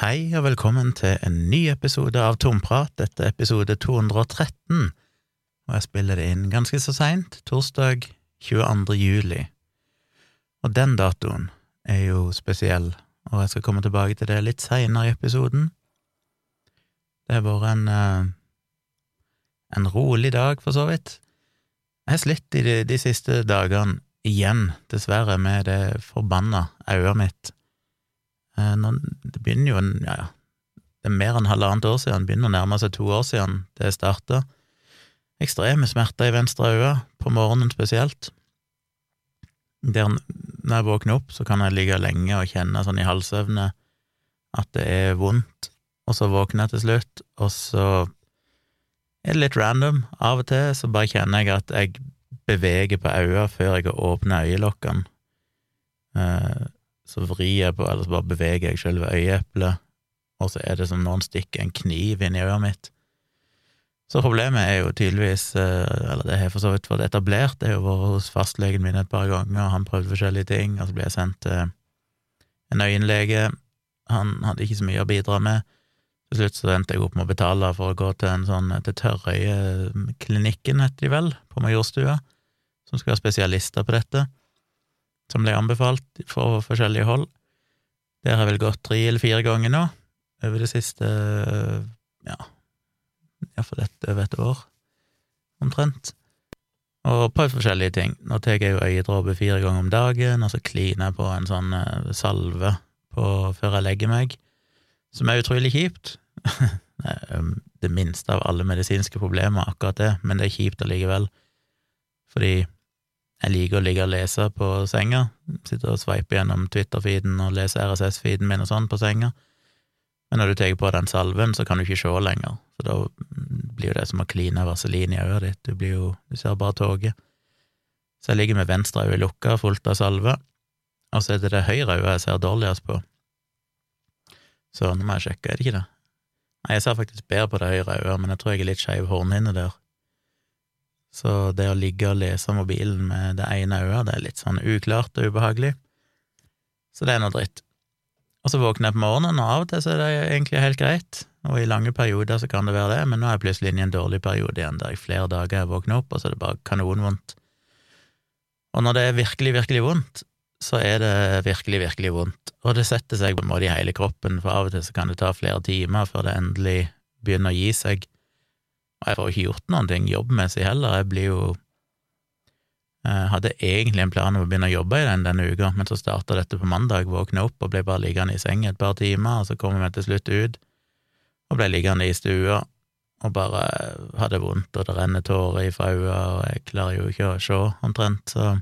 Hei og velkommen til en ny episode av Tomprat. Dette er episode 213, og jeg spiller det inn ganske så seint, torsdag 22. juli. Og den datoen er jo spesiell, og jeg skal komme tilbake til det litt seinere i episoden. Det har vært en, eh, en rolig dag, for så vidt. Jeg har slitt de, de siste dagene igjen, dessverre, med det forbanna øyet mitt. Eh, Nå, det begynner jo en, ja, ja, det er mer enn halvannet år siden, begynner å nærme seg to år siden det starta. Ekstreme smerter i venstre øye, på morgenen spesielt. Der, når jeg våkner opp, så kan jeg ligge lenge og kjenne sånn i halvsøvne at det er vondt, og så våkner jeg til slutt, og så er det litt random. Av og til så bare kjenner jeg at jeg beveger på øynene før jeg åpner øyelokkene. Så vrir jeg på, eller så bare beveger jeg selve øyeeplet, og så er det som noen stikker en kniv inn i øyet mitt. Så problemet er jo tydeligvis, eh, eller det har for så vidt vært etablert, det har jo vært hos fastlegen min et par ganger, han prøvde forskjellige ting, og så ble jeg sendt til en øyenlege, han hadde ikke så mye å bidra med. Til slutt så endte jeg opp med å betale for å gå til en sånn til Tørrøyeklinikken, heter de vel, på Majorstua, som skal ha spesialister på dette som ble anbefalt fra forskjellige hold. Der har jeg vel gått tre eller fire ganger nå, over det siste ja, iallfall over et år, omtrent. Og på forskjellige ting. Nå tar jeg jo øyedråper fire ganger om dagen, og så kliner jeg på en sånn salve på, før jeg legger meg, som er utrolig kjipt. det minste av alle medisinske problemer, akkurat det, men det er kjipt allikevel, fordi jeg liker å ligge og lese på senga, sitte og sveipe gjennom Twitter-feeden og lese RSS-feeden min og sånn på senga, men når du tar på den salven, så kan du ikke se lenger, så da blir jo det som å kline vaselin i øyet ditt, du blir jo, du ser bare toget. Så jeg ligger med venstre øye lukka, fullt av salve, og så er det det høyre øyet jeg ser dårligst på. Så nå må jeg sjekke, er det ikke det? Nei, jeg ser faktisk bedre på det høyre øyet, men jeg tror jeg er litt skeiv hornhinne der. Så det å ligge og lese mobilen med det ene øyet, det er litt sånn uklart og ubehagelig. Så det er noe dritt. Og så våkner jeg på morgenen, og av og til så er det egentlig helt greit, og i lange perioder så kan det være det, men nå er jeg plutselig inne i en dårlig periode igjen, der i flere dager jeg våkner opp, og så er det bare kanonvondt. Og når det er virkelig, virkelig vondt, så er det virkelig, virkelig vondt, og det setter seg på en måte i hele kroppen, for av og til så kan det ta flere timer før det endelig begynner å gi seg. Og jeg får jo ikke gjort noen ting jobbmessig heller, jeg blir jo jeg hadde egentlig en plan om å begynne å jobbe i den denne uka, men så starta dette på mandag, våkna opp og ble bare liggende i seng et par timer, og så kom vi til slutt ut og ble liggende i stua og bare hadde vondt, og det renner tårer fra øynene, og jeg klarer jo ikke å se, omtrent, så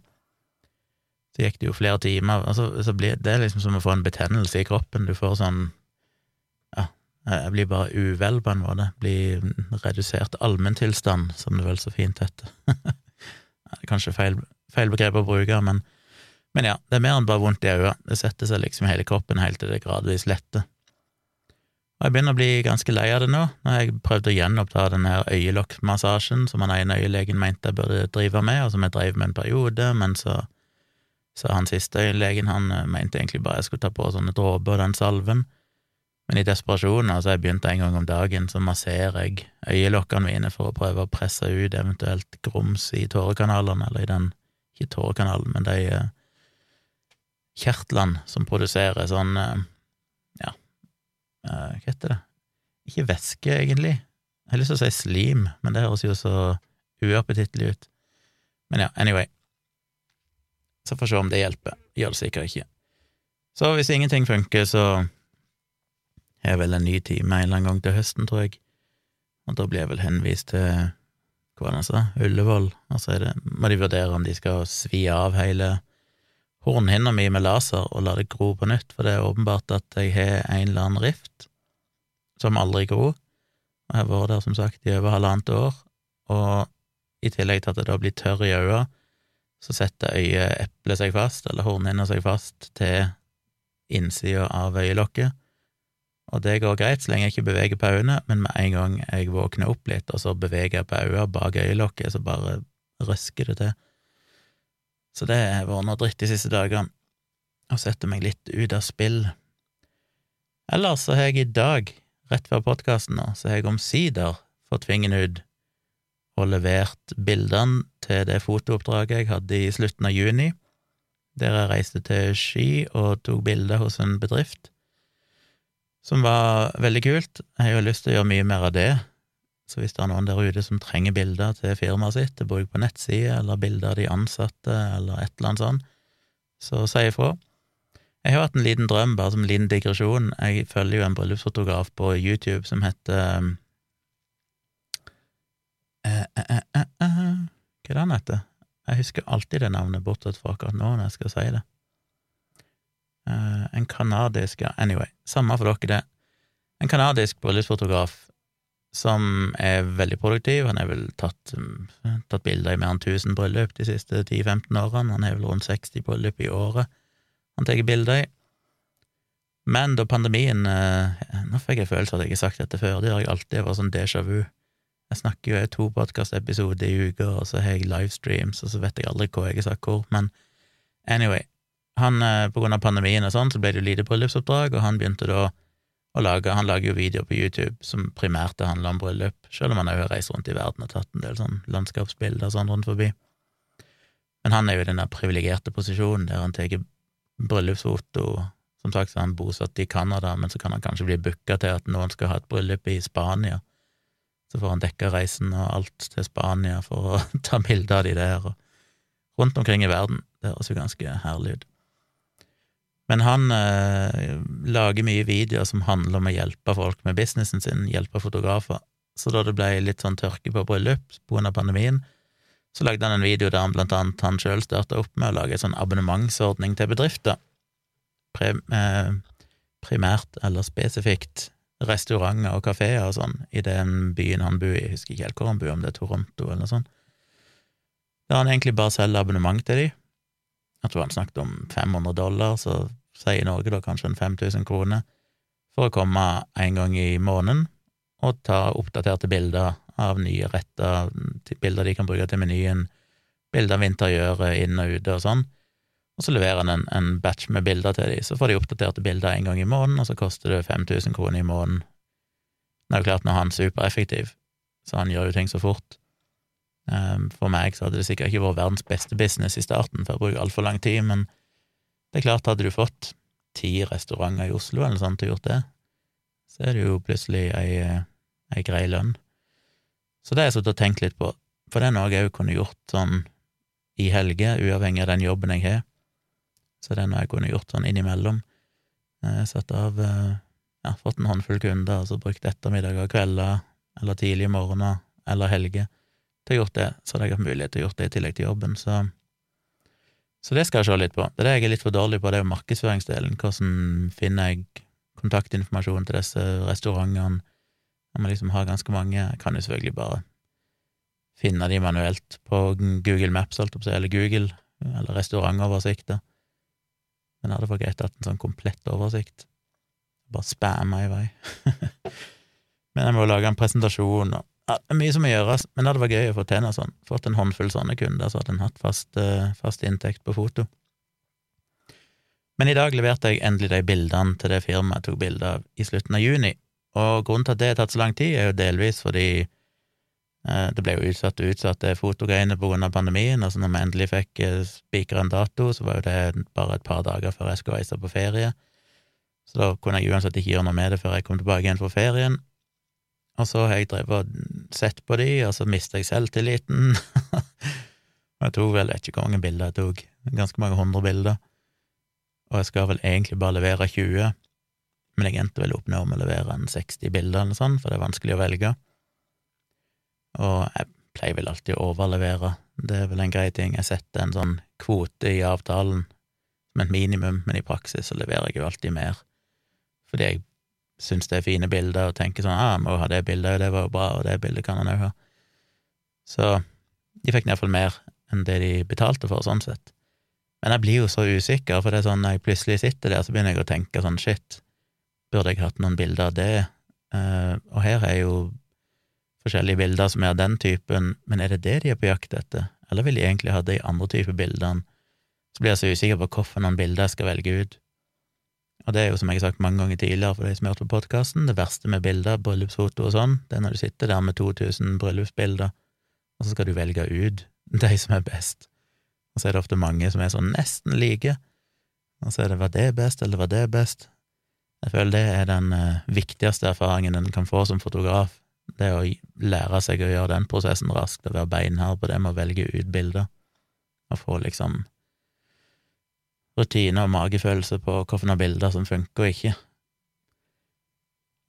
så gikk det jo flere timer, og så, så blir det liksom som å få en betennelse i kroppen, du får sånn jeg blir bare uvel, på en måte. Blir redusert allmenntilstand, som det vel så fint heter. det er kanskje feil, feil begrep å bruke, men, men ja, det er mer enn bare vondt i øynene. Det setter seg liksom i hele kroppen helt til det gradvis letter. Og jeg begynner å bli ganske lei av det nå. Nå har jeg prøvd å gjenoppta den her øyelokkmassasjen som han ene øyelegen mente jeg burde drive med, og som jeg drev med en periode, men så, sa han siste øyelegen han mente egentlig bare jeg skulle ta på sånne dråper og den salven. Men i desperasjon altså jeg begynte en gang om dagen, så masserer jeg øyelokkene mine for å prøve å presse ut eventuelt grums i tårekanalene, eller i den, ikke tårekanalen, men de uh, kjertlene som produserer sånn, uh, ja, uh, hva heter det, ikke væske, egentlig, jeg har lyst til å si slim, men det høres jo så uappetittlig ut. Men ja, anyway, så får vi se om det hjelper, gjør det sikkert ikke. Så hvis ingenting funker, så jeg har vel en ny time en eller annen gang til høsten, tror jeg, og da blir jeg vel henvist til hva var det han sa, Ullevål, og så det, må de vurdere om de skal svi av hele hornhinna mi med laser og la det gro på nytt, for det er åpenbart at jeg har en eller annen rift som aldri gror, og jeg har vært der, som sagt, i over halvannet år, og i tillegg til at jeg da blir tørr i øynene, så setter øyeeplet seg fast, eller hornhinna seg fast, til innsida av øyelokket, og det går greit så lenge jeg ikke beveger på øynene, men med en gang jeg våkner opp litt, og så beveger jeg på øynene bak øyelokket, så bare røsker det til. Så det har vært noe dritt de siste dagene, og setter meg litt ut av spill. Ellers så har jeg i dag, rett før podkasten nå, så har jeg omsider fått fingeren ut og levert bildene til det fotooppdraget jeg hadde i slutten av juni, der jeg reiste til Ski og tok bilder hos en bedrift, som var veldig kult. Jeg har jo lyst til å gjøre mye mer av det, så hvis det er noen der ute som trenger bilder til firmaet sitt til bruk på nettside, eller bilder av de ansatte, eller et eller annet sånt, så si ifra. Jeg har hatt en liten drøm, bare som en liten digresjon. Jeg følger jo en bryllupsfotograf på YouTube som heter eh, eh, eh, Hva er det han heter? Jeg husker alltid det navnet, bortsett fra akkurat nå når jeg skal si det. En kanadisk ja, Anyway, samme for dere det. En kanadisk bryllupsfotograf som er veldig produktiv. Han har vel tatt, tatt bilder i mer enn 1000 bryllup de siste 10-15 årene. Han har vel rundt 60 bryllup i året han tar bilder i. Men da pandemien Nå fikk jeg følelse av at jeg ikke har sagt dette før, det har jeg alltid, vært sånn déjà vu. Jeg snakker jo i to podkastepisoder i uka, og så har jeg livestreams, og så vet jeg aldri hva jeg har sagt hvor, men anyway. Han, eh, på grunn av pandemien og sånn, så ble det jo lite bryllupsoppdrag, og han begynte da å lage Han lager jo videoer på YouTube som primært det handler om bryllup, selv om han har har reist rundt i verden og tatt en del sånn landskapsbilder og sånn rundt forbi. Men han er jo i den der privilegerte posisjonen der han tar bryllupsfoto Som sagt så er han bosatt i Canada, men så kan han kanskje bli booka til at noen skal ha et bryllup i Spania så får han dekka reisen og alt til Spania for å ta bilder av de der, og rundt omkring i verden. Det høres jo ganske herlig ut. Men han eh, lager mye videoer som handler om å hjelpe folk med businessen sin, hjelpe fotografer. Så da det ble litt sånn tørke på bryllup pga. pandemien, så lagde han en video der han blant annet han sjøl starta opp med å lage en sånn abonnementsordning til bedrifter. Pre, eh, primært eller spesifikt restauranter og kafeer og sånn i den byen han bor i, jeg husker ikke helt hvor han bor, om det er Toronto eller noe sånt, der han egentlig bare selger abonnement til de. Jeg tror han snakket om 500 dollar, så sier Norge da kanskje en 5000 kroner, for å komme en gang i måneden og ta oppdaterte bilder av nye retter, bilder de kan bruke til menyen, bilder av interiøret inn og ute og sånn og så leverer han en, en batch med bilder til dem. Så får de oppdaterte bilder en gang i måneden, og så koster det 5000 kroner i måneden. Det er jo klart, nå er han supereffektiv, så han gjør jo ting så fort. Um, for meg så hadde det sikkert ikke vært verdens beste business i starten, for jeg bruker altfor lang tid, men det er klart, hadde du fått ti restauranter i Oslo eller sånt og gjort det, så er det jo plutselig ei, ei grei lønn. Så det har jeg sittet og tenkt litt på, for det er noe jeg òg kunne gjort sånn i helger, uavhengig av den jobben jeg har. Så det er noe jeg kunne gjort sånn innimellom. Jeg satt av eh, ja, fått en håndfull kunder, og så brukt ettermiddager og kvelder, eller tidlige morgener, eller helger, til å gjort det, så hadde jeg hatt mulighet til å gjort det i tillegg til jobben, så så det skal jeg se litt på. Det er det jeg er litt for dårlig på, det er jo markedsføringsdelen. Hvordan finner jeg kontaktinformasjon til disse restaurantene? Jeg må liksom ha ganske mange. Jeg kan jo selvfølgelig bare finne de manuelt på Google Maps, eller Google, eller restaurantoversikter. Men jeg hadde vært greit å ha en sånn komplett oversikt. Bare spamme i vei. men jeg må lage en presentasjon og ja, Det er mye som må gjøres, men det hadde vært gøy å få til noe sånn. Fått en håndfull sånne kunder, så hadde en hatt fast, uh, fast inntekt på foto. Men i dag leverte jeg endelig de bildene til det firmaet jeg tok bilde av i slutten av juni, og grunnen til at det har tatt så lang tid, er jo delvis fordi Eh, det ble jo utsatt og utsatt, det fotogreiene på grunn av pandemien, og så når vi endelig fikk eh, spikra en dato, så var jo det bare et par dager før jeg skulle reise på ferie. Så da kunne jeg uansett ikke gjøre noe med det før jeg kom tilbake igjen fra ferien. Og så har jeg drevet og sett på de, og så mista jeg selvtilliten. jeg tok vel, ikke hvor mange bilder jeg tok, ganske mange hundre bilder. Og jeg skal vel egentlig bare levere 20, men jeg endte vel opp nå med å levere en 60 bilder eller sånn, for det er vanskelig å velge og jeg pleier vel alltid å overlevere, det er vel en grei ting. Jeg setter en sånn kvote i avtalen som et minimum, men i praksis så leverer jeg jo alltid mer, fordi jeg syns det er fine bilder og tenker sånn ah, 'jeg må ha det bildet, det var jo bra, og det bildet kan han òg ha'. Så de fikk iallfall mer enn det de betalte for, sånn sett. Men jeg blir jo så usikker, for det er sånn når jeg plutselig sitter der, så begynner jeg å tenke sånn shit, burde jeg hatt noen bilder av det? Uh, og her er jo forskjellige bilder som er av den typen, men er det det de er på jakt etter, eller vil de egentlig ha de andre typer bildene? Så blir jeg så usikker på hvilke noen bilder jeg skal velge ut. Og det er jo, som jeg har sagt mange ganger tidligere for de som har hørt på podkasten, det verste med bilder, bryllupsfoto og sånn, det er når du sitter der med 2000 bryllupsbilder, og så skal du velge ut de som er best. Og så er det ofte mange som er sånn nesten like, og så er det var det best, eller var det best? Jeg føler det er den uh, viktigste erfaringen en kan få som fotograf, det å lære seg å gjøre den prosessen raskt, og være beinhard på det med å velge ut bilder, og få liksom rutine og magefølelse på hvilke bilder som funker og ikke.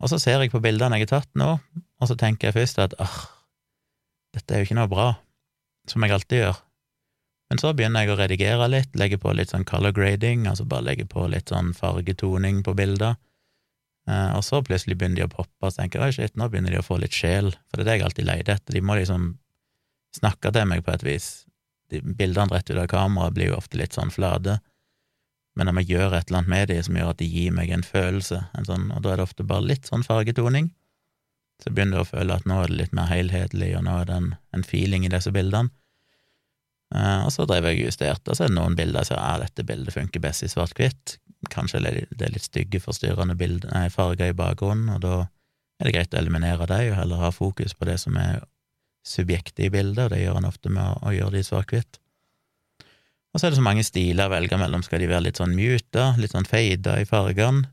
Og så ser jeg på bildene jeg har tatt nå, og så tenker jeg først at ah, dette er jo ikke noe bra, som jeg alltid gjør. Men så begynner jeg å redigere litt, legge på litt sånn color grading, altså bare legge på litt sånn fargetoning på bilder. Eh, og så plutselig begynner de å poppe, og så tenker jeg shit, nå begynner de å få litt sjel, for det er det jeg alltid leter etter. De må liksom snakke til meg på et vis. De, bildene rett ut av kameraet blir jo ofte litt sånn flate men jeg gjør et eller annet med dem som gjør at de gir meg en følelse, en sånn, og da er det ofte bare litt sånn fargetoning, så begynner jeg å føle at nå er det litt mer helhetlig, og nå er det en, en feeling i disse bildene. Uh, og så drev jeg justert, og så er det noen bilder som ja, dette bildet funker best i svart-hvitt, kanskje det er litt stygge, forstyrrende bilder, nei, farger i bakgrunnen, og da er det greit å eliminere dem, og heller ha fokus på det som er subjektet i bildet, og det gjør en ofte med å, å gjøre det i svart-hvitt. Og så er det så mange stiler å velge mellom. Skal de være litt sånn muta, litt sånn feida i fargene?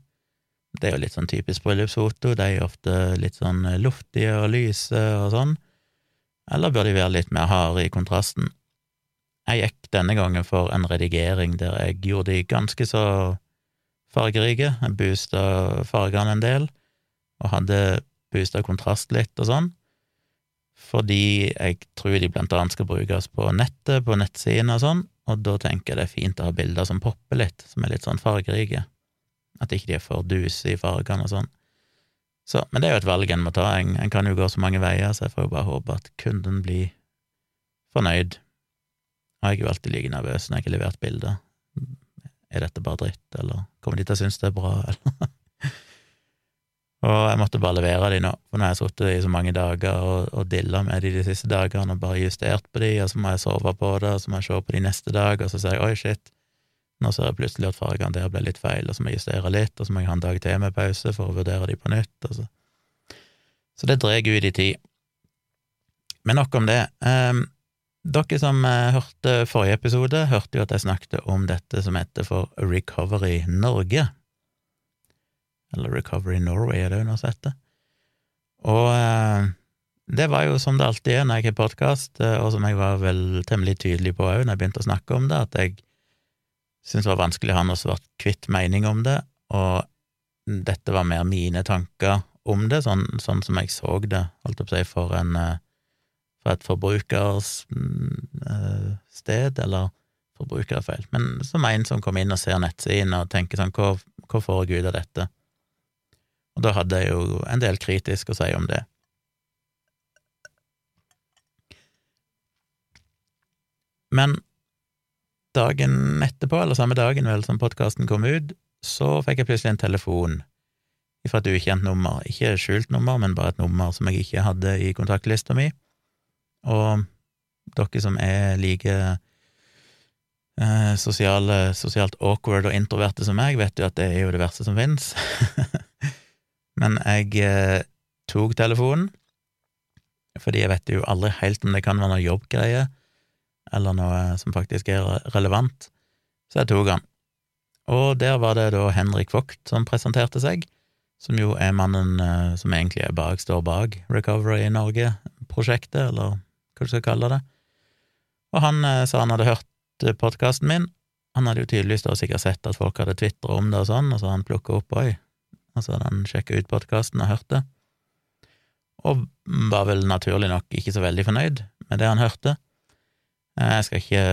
Det er jo litt sånn typisk bryllupsfoto, de er ofte litt sånn luftige og lyse og sånn. Eller bør de være litt mer harde i kontrasten? Jeg gikk denne gangen for en redigering der jeg gjorde de ganske så fargerike. Jeg boosta fargene en del, og hadde boosta kontrast litt og sånn fordi jeg tror de blant annet skal brukes på nettet, på nettsiden og sånn, og da tenker jeg det er fint å ha bilder som popper litt, som er litt sånn fargerike, at ikke de er for duse i fargene og sånn. Så, men det er jo et valg en må ta, en, en kan jo gå så mange veier, så jeg får jo bare håpe at kunden blir fornøyd. Og jeg er jo alltid like nervøs når jeg har levert bilder. Er dette bare dritt, eller kommer de til å synes det er bra, eller og jeg måtte bare levere de nå, for nå har jeg sittet i så mange dager og, og dilla med de de siste dagene og bare justert på de, og så må jeg sove på det, og så må jeg se på de neste dag, og så sier jeg oi, shit, nå ser jeg plutselig at fargene der ble litt feil, og så må jeg justere litt, og så må jeg ha en dag til med pause for å vurdere de på nytt, og så Så det drar ut i tid. Men nok om det. Um, dere som uh, hørte forrige episode, hørte jo at jeg snakket om dette som heter for Recovery Norge eller Recovery Norway er det hun har sett det. Og eh, det var jo som det alltid er når jeg har podkast, eh, og som jeg var vel temmelig tydelig på òg når jeg begynte å snakke om det, at jeg syntes det var vanskelig å ha noe svart kvitt mening om det, og dette var mer mine tanker om det, sånn, sånn som jeg så det, holdt jeg på å si, for en eh, for et forbrukersted, mm, eller forbrukerfeil, men som en som kommer inn og ser nettsiden og tenker sånn, hva, hva får ut av dette? Og da hadde jeg jo en del kritisk å si om det. Men dagen etterpå, eller samme dagen vel som podkasten kom ut, så fikk jeg plutselig en telefon fra et ukjent nummer. Ikke skjult nummer, men bare et nummer som jeg ikke hadde i kontaktlista mi. Og dere som er like eh, sosiale, sosialt awkward og introverte som meg, vet jo at det er jo det verste som fins. Men jeg eh, tok telefonen, fordi jeg vet jo aldri helt om det kan være noe jobbgreie, eller noe som faktisk er relevant, så jeg tok han. Og der var det da Henrik Vogt som presenterte seg, som jo er mannen eh, som egentlig er bak, står bak Recovery Norge-prosjektet, eller hva du skal kalle det. Og han eh, sa han hadde hørt eh, podkasten min. Han hadde jo tydeligvis da sikkert sett at folk hadde tvitra om det og sånn, og så han plukka opp oi, Altså hadde han sjekka ut podkasten og hørt det, og var vel naturlig nok ikke så veldig fornøyd med det han hørte. Eh, jeg skal ikke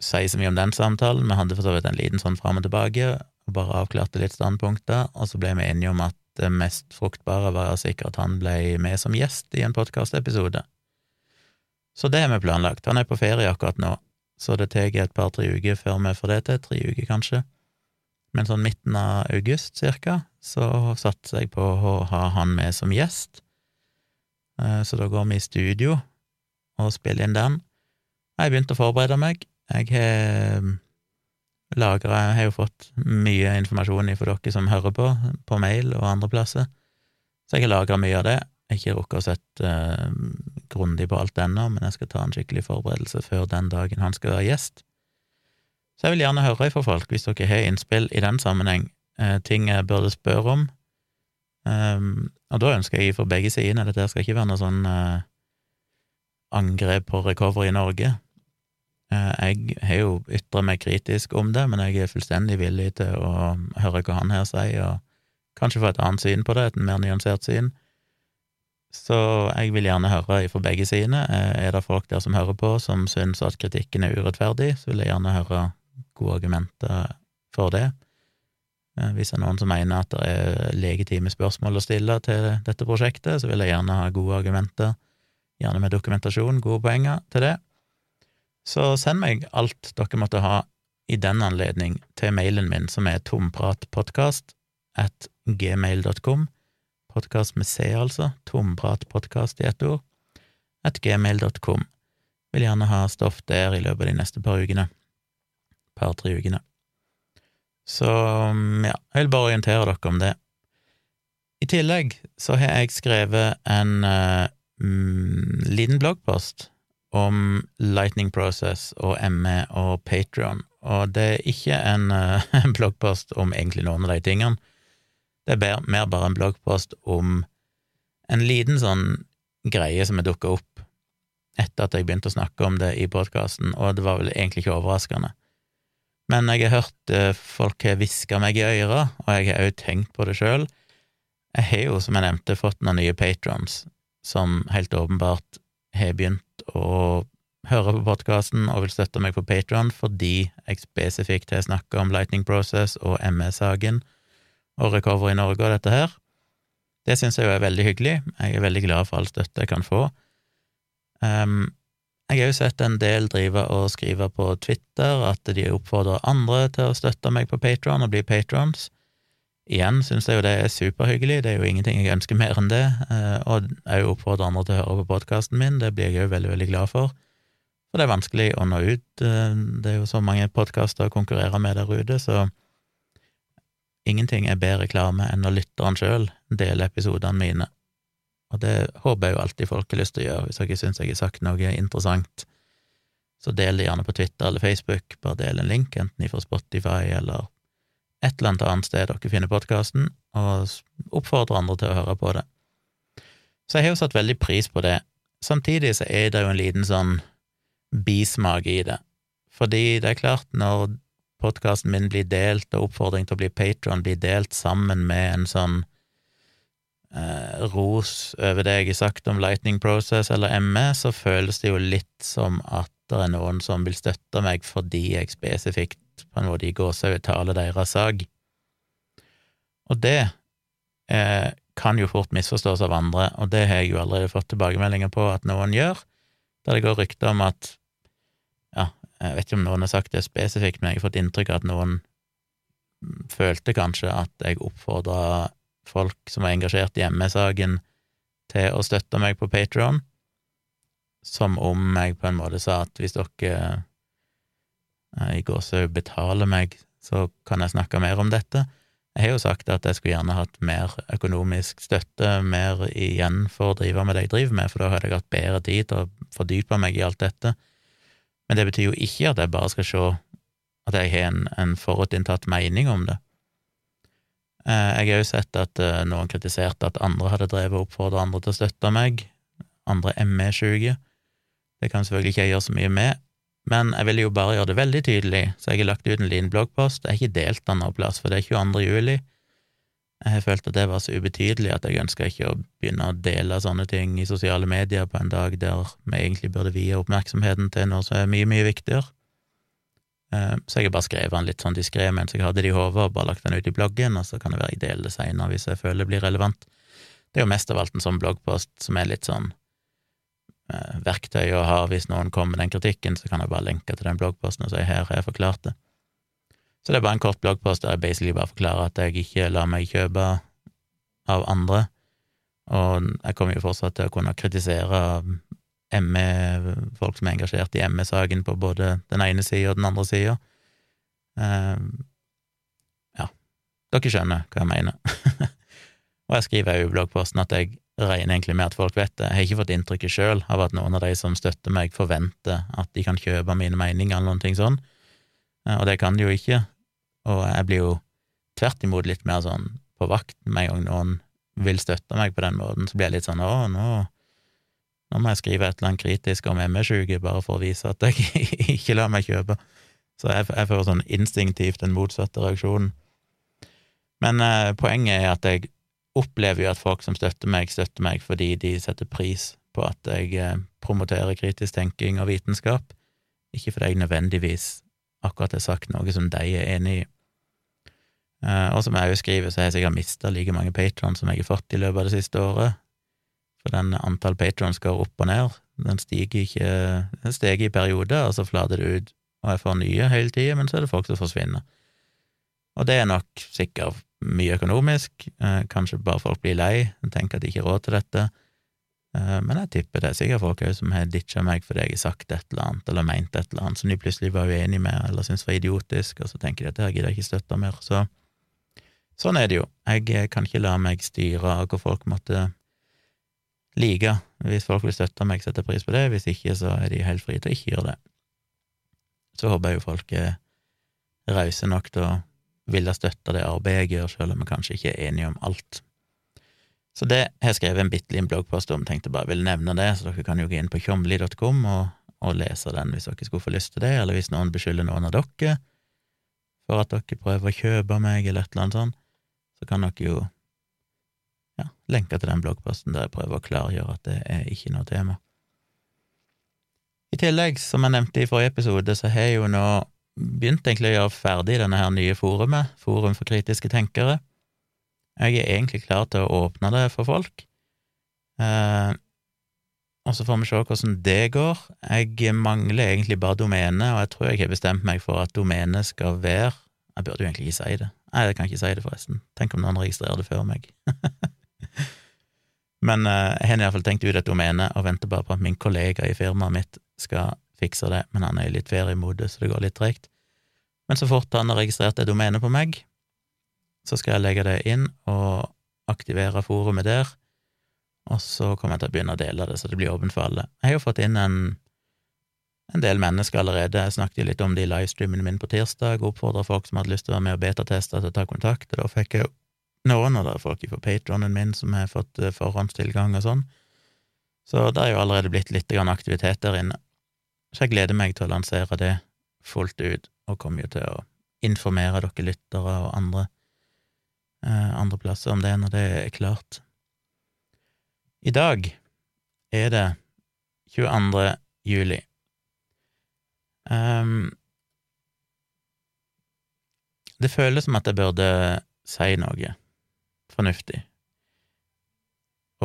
si så mye om den samtalen, vi hadde for så vidt en liten sånn fram og tilbake, og bare avklarte litt standpunkter, og så ble vi enige om at det mest fruktbare var sikkert at han ble med som gjest i en podkastepisode. Så det har vi planlagt. Han er på ferie akkurat nå, så det tar et par-tre uker før vi får det til, tre uker kanskje. Men sånn midten av august cirka, så satser jeg på å ha han med som gjest. Eh, så da går vi i studio og spiller inn den. Jeg har begynt å forberede meg. Jeg har lagra Jeg har jo fått mye informasjon fra dere som hører på, på mail og andre plasser, så jeg har lagra mye av det. Jeg har ikke rukket å sette uh, grundig på alt ennå, men jeg skal ta en skikkelig forberedelse før den dagen han skal være gjest. Så jeg vil gjerne høre fra folk, hvis dere har innspill i den sammenheng, ting jeg burde spørre om. Um, og da ønsker jeg for begge sidene, dette skal ikke være noe sånn uh, angrep på Recovery i Norge. Jeg har jo ytra meg kritisk om det, men jeg er fullstendig villig til å høre hva han her sier, og kanskje få et annet syn på det, et mer nyansert syn. Så jeg vil gjerne høre fra begge sidene. Eh, er det folk der som hører på, som syns at kritikken er urettferdig, så vil jeg gjerne høre gode argumenter for det. Eh, hvis det er noen som mener at det er legitime spørsmål å stille til dette prosjektet, så vil jeg gjerne ha gode argumenter, gjerne med dokumentasjon, gode poenger til det. Så send meg alt dere måtte ha i den anledning til mailen min, som er tompratpodkast at gmail.com. Podkast med C, altså. Tompratpodkast i ett ord. At gmail.com. Vil gjerne ha stoff der i løpet av de neste par ukene. Par-tre ukene. Så ja, jeg vil bare orientere dere om det. I tillegg så har jeg skrevet en uh, liten bloggpost om Lightning Process og ME og Patrion, og det er ikke en uh, bloggpost om egentlig noen av de tingene. Det er mer bare en bloggpost om en liten sånn greie som er dukka opp etter at jeg begynte å snakke om det i podkasten, og det var vel egentlig ikke overraskende. Men jeg har hørt eh, folk har hviska meg i øra, og jeg har òg tenkt på det sjøl. Jeg har jo, som jeg nevnte, fått noen nye patrons som helt åpenbart har begynt å høre på podkasten og vil støtte meg på Patron fordi jeg spesifikt har snakka om Lightning Process og ME-saken og Recovery Norge og dette her. Det syns jeg jo er veldig hyggelig. Jeg er veldig glad for all støtte jeg kan få. Um, jeg har jo sett en del drive og skrive på Twitter at de oppfordrer andre til å støtte meg på Patron og bli patrons. Igjen syns jeg jo det er superhyggelig, det er jo ingenting jeg ønsker mer enn det, uh, og jeg oppfordrer andre til å høre på podkasten min, det blir jeg jo veldig, veldig glad for. For det er vanskelig å nå ut, uh, det er jo så mange podkaster å konkurrere med der ute, så Ingenting er bedre reklame enn når lytteren sjøl deler episodene mine, og det håper jeg jo alltid folk har lyst til å gjøre. Hvis dere syns jeg har sagt noe interessant, så del det gjerne på Twitter eller Facebook, bare del en link, enten fra Spotify eller et eller annet annet sted dere finner podkasten, og oppfordre andre til å høre på det. Så jeg har jo satt veldig pris på det. Samtidig så er det jo en liten sånn bismak i det, fordi det er klart, når podkasten min blir delt, og oppfordring til å bli patron blir delt sammen med en sånn eh, ros over det jeg har sagt om Lightning Process eller ME, så føles det jo litt som at det er noen som vil støtte meg fordi jeg spesifikt på en måte i gåsehud taler deres sak. Og det eh, kan jo fort misforstås av andre, og det har jeg jo allerede fått tilbakemeldinger på at noen gjør, der det går rykter om at ja, jeg vet ikke om noen har sagt det spesifikt, men jeg har fått inntrykk av at noen følte kanskje at jeg oppfordra folk som var engasjert i ME-saken, til å støtte meg på Patron, som om jeg på en måte sa at hvis dere eh, i gåsehud betaler meg, så kan jeg snakke mer om dette. Jeg har jo sagt at jeg skulle gjerne hatt mer økonomisk støtte, mer igjen for å drive med det jeg driver med, for da hadde jeg hatt bedre tid til å fordype meg i alt dette. Men det betyr jo ikke at jeg bare skal se at jeg har en, en forutinntatt mening om det. Eh, jeg har jo sett at eh, noen kritiserte at andre hadde drevet og oppfordra andre til å støtte meg, andre ME-sjuke. Det kan selvfølgelig ikke jeg gjøre så mye med, men jeg ville jo bare gjøre det veldig tydelig, så jeg har lagt ut en liten bloggpost. Jeg har ikke delt den noe plass, for det er 22. juli. Jeg har følt at det var så ubetydelig at jeg ønska ikke å begynne å dele sånne ting i sosiale medier på en dag der vi egentlig burde vie oppmerksomheten til noe som er mye, mye viktigere. Eh, så jeg har bare skrevet den litt sånn diskré mens jeg hadde det i hodet, og bare lagt den ut i bloggen, og så kan det være jeg deler det seinere hvis jeg føler det blir relevant. Det er jo mest av alt en sånn bloggpost som er litt sånn eh, verktøy å ha hvis noen kommer med den kritikken, så kan jeg bare lenke til den bloggposten og si her har jeg forklart det. Så det er bare en kort bloggpost der jeg basically bare forklarer at jeg ikke lar meg kjøpe av andre, og jeg kommer jo fortsatt til å kunne kritisere ME, folk som er engasjert i ME-saken på både den ene sida og den andre sida. Eh, ja, dere skjønner hva jeg mener. og jeg skriver jo i bloggposten at jeg regner egentlig med at folk vet det. Jeg har ikke fått inntrykket sjøl av at noen av de som støtter meg, forventer at de kan kjøpe mine meninger eller noen ting sånn, eh, og det kan de jo ikke. Og jeg blir jo tvert imot litt mer sånn på vakt med en gang noen vil støtte meg på den måten, så blir jeg litt sånn å, nå, nå må jeg skrive et eller annet kritisk om ME-sjuke, bare for å vise at jeg ikke lar meg kjøpe. Så jeg, jeg får sånn instinktivt den motsatte reaksjonen. Men eh, poenget er at jeg opplever jo at folk som støtter meg, støtter meg fordi de setter pris på at jeg eh, promoterer kritisk tenking og vitenskap, ikke fordi jeg nødvendigvis akkurat har sagt noe som de er enig i. Eh, og som jeg jo skriver, så har jeg sikkert mista like mange patrons som jeg har fått i løpet av det siste året. For den antall patrons går opp og ned. Den stiger ikke Den stiger i perioder, og så flater det ut, og jeg får nye hele tida, men så er det folk som forsvinner. Og det er nok sikkert mye økonomisk, uh, kanskje bare folk blir lei og tenker at de ikke har råd til dette. Uh, men jeg tipper det er sikkert folk òg som har ditcha meg fordi jeg har sagt et eller annet, eller ment et eller annet som de plutselig var uenig med, eller syntes var idiotisk, og så tenker de at det her gidder jeg ikke støtte mer. Så Sånn er det jo. Jeg eh, kan ikke la meg styre av hva folk måtte like. Hvis folk vil støtte meg, setter pris på det. Hvis ikke, så er de helt frie til å ikke gjøre det. Så håper jeg jo folk er rause nok til å ville støtte det arbeidet jeg gjør, selv om vi kanskje ikke er enige om alt. Så det har jeg skrevet en bitte liten bloggpost om, tenkte bare ville nevne det, så dere kan jo gå inn på tjomli.com og, og, lese den hvis dere skulle få lyst til det, eller hvis noen beskylder noen av dere for at dere prøver å kjøpe meg, eller et eller annet sånt så kan dere jo ja, lenka til den bloggposten der jeg prøver å klargjøre at det er ikke noe tema. I tillegg, som jeg nevnte i forrige episode, så har jeg jo nå begynt egentlig å gjøre ferdig denne her nye forumet, Forum for kritiske tenkere. Jeg er egentlig klar til å åpne det for folk, eh, og så får vi se hvordan det går. Jeg mangler egentlig bare domene, og jeg tror jeg har bestemt meg for at domenet skal være Jeg burde jo egentlig ikke si det, Nei, jeg kan ikke si det, forresten. Tenk om noen registrerer det før meg. Men uh, jeg har iallfall tenkt ut et domene og venter bare på at min kollega i firmaet mitt skal fikse det, men han er i litt feriemodus, så det går litt tregt. Men så fort han har registrert det domenet på meg, så skal jeg legge det inn og aktivere forumet der, og så kommer jeg til å begynne å dele det, så det blir åpent for alle. Jeg har jo fått inn en en del mennesker allerede. Jeg snakket jo litt om det i livestreamen min på tirsdag, oppfordra folk som hadde lyst til å være med og betateste, til å ta kontakt, og da fikk jeg noen, av det er folk fra patronen min som har fått eh, forhåndstilgang og sånn. Så det er jo allerede blitt litt aktivitet der inne. Så jeg gleder meg til å lansere det fullt ut, og kommer jo til å informere dere lyttere og andre, eh, andre plasser om det når det er klart. I dag er det 22. juli. Um, det føles som at jeg burde si noe fornuftig.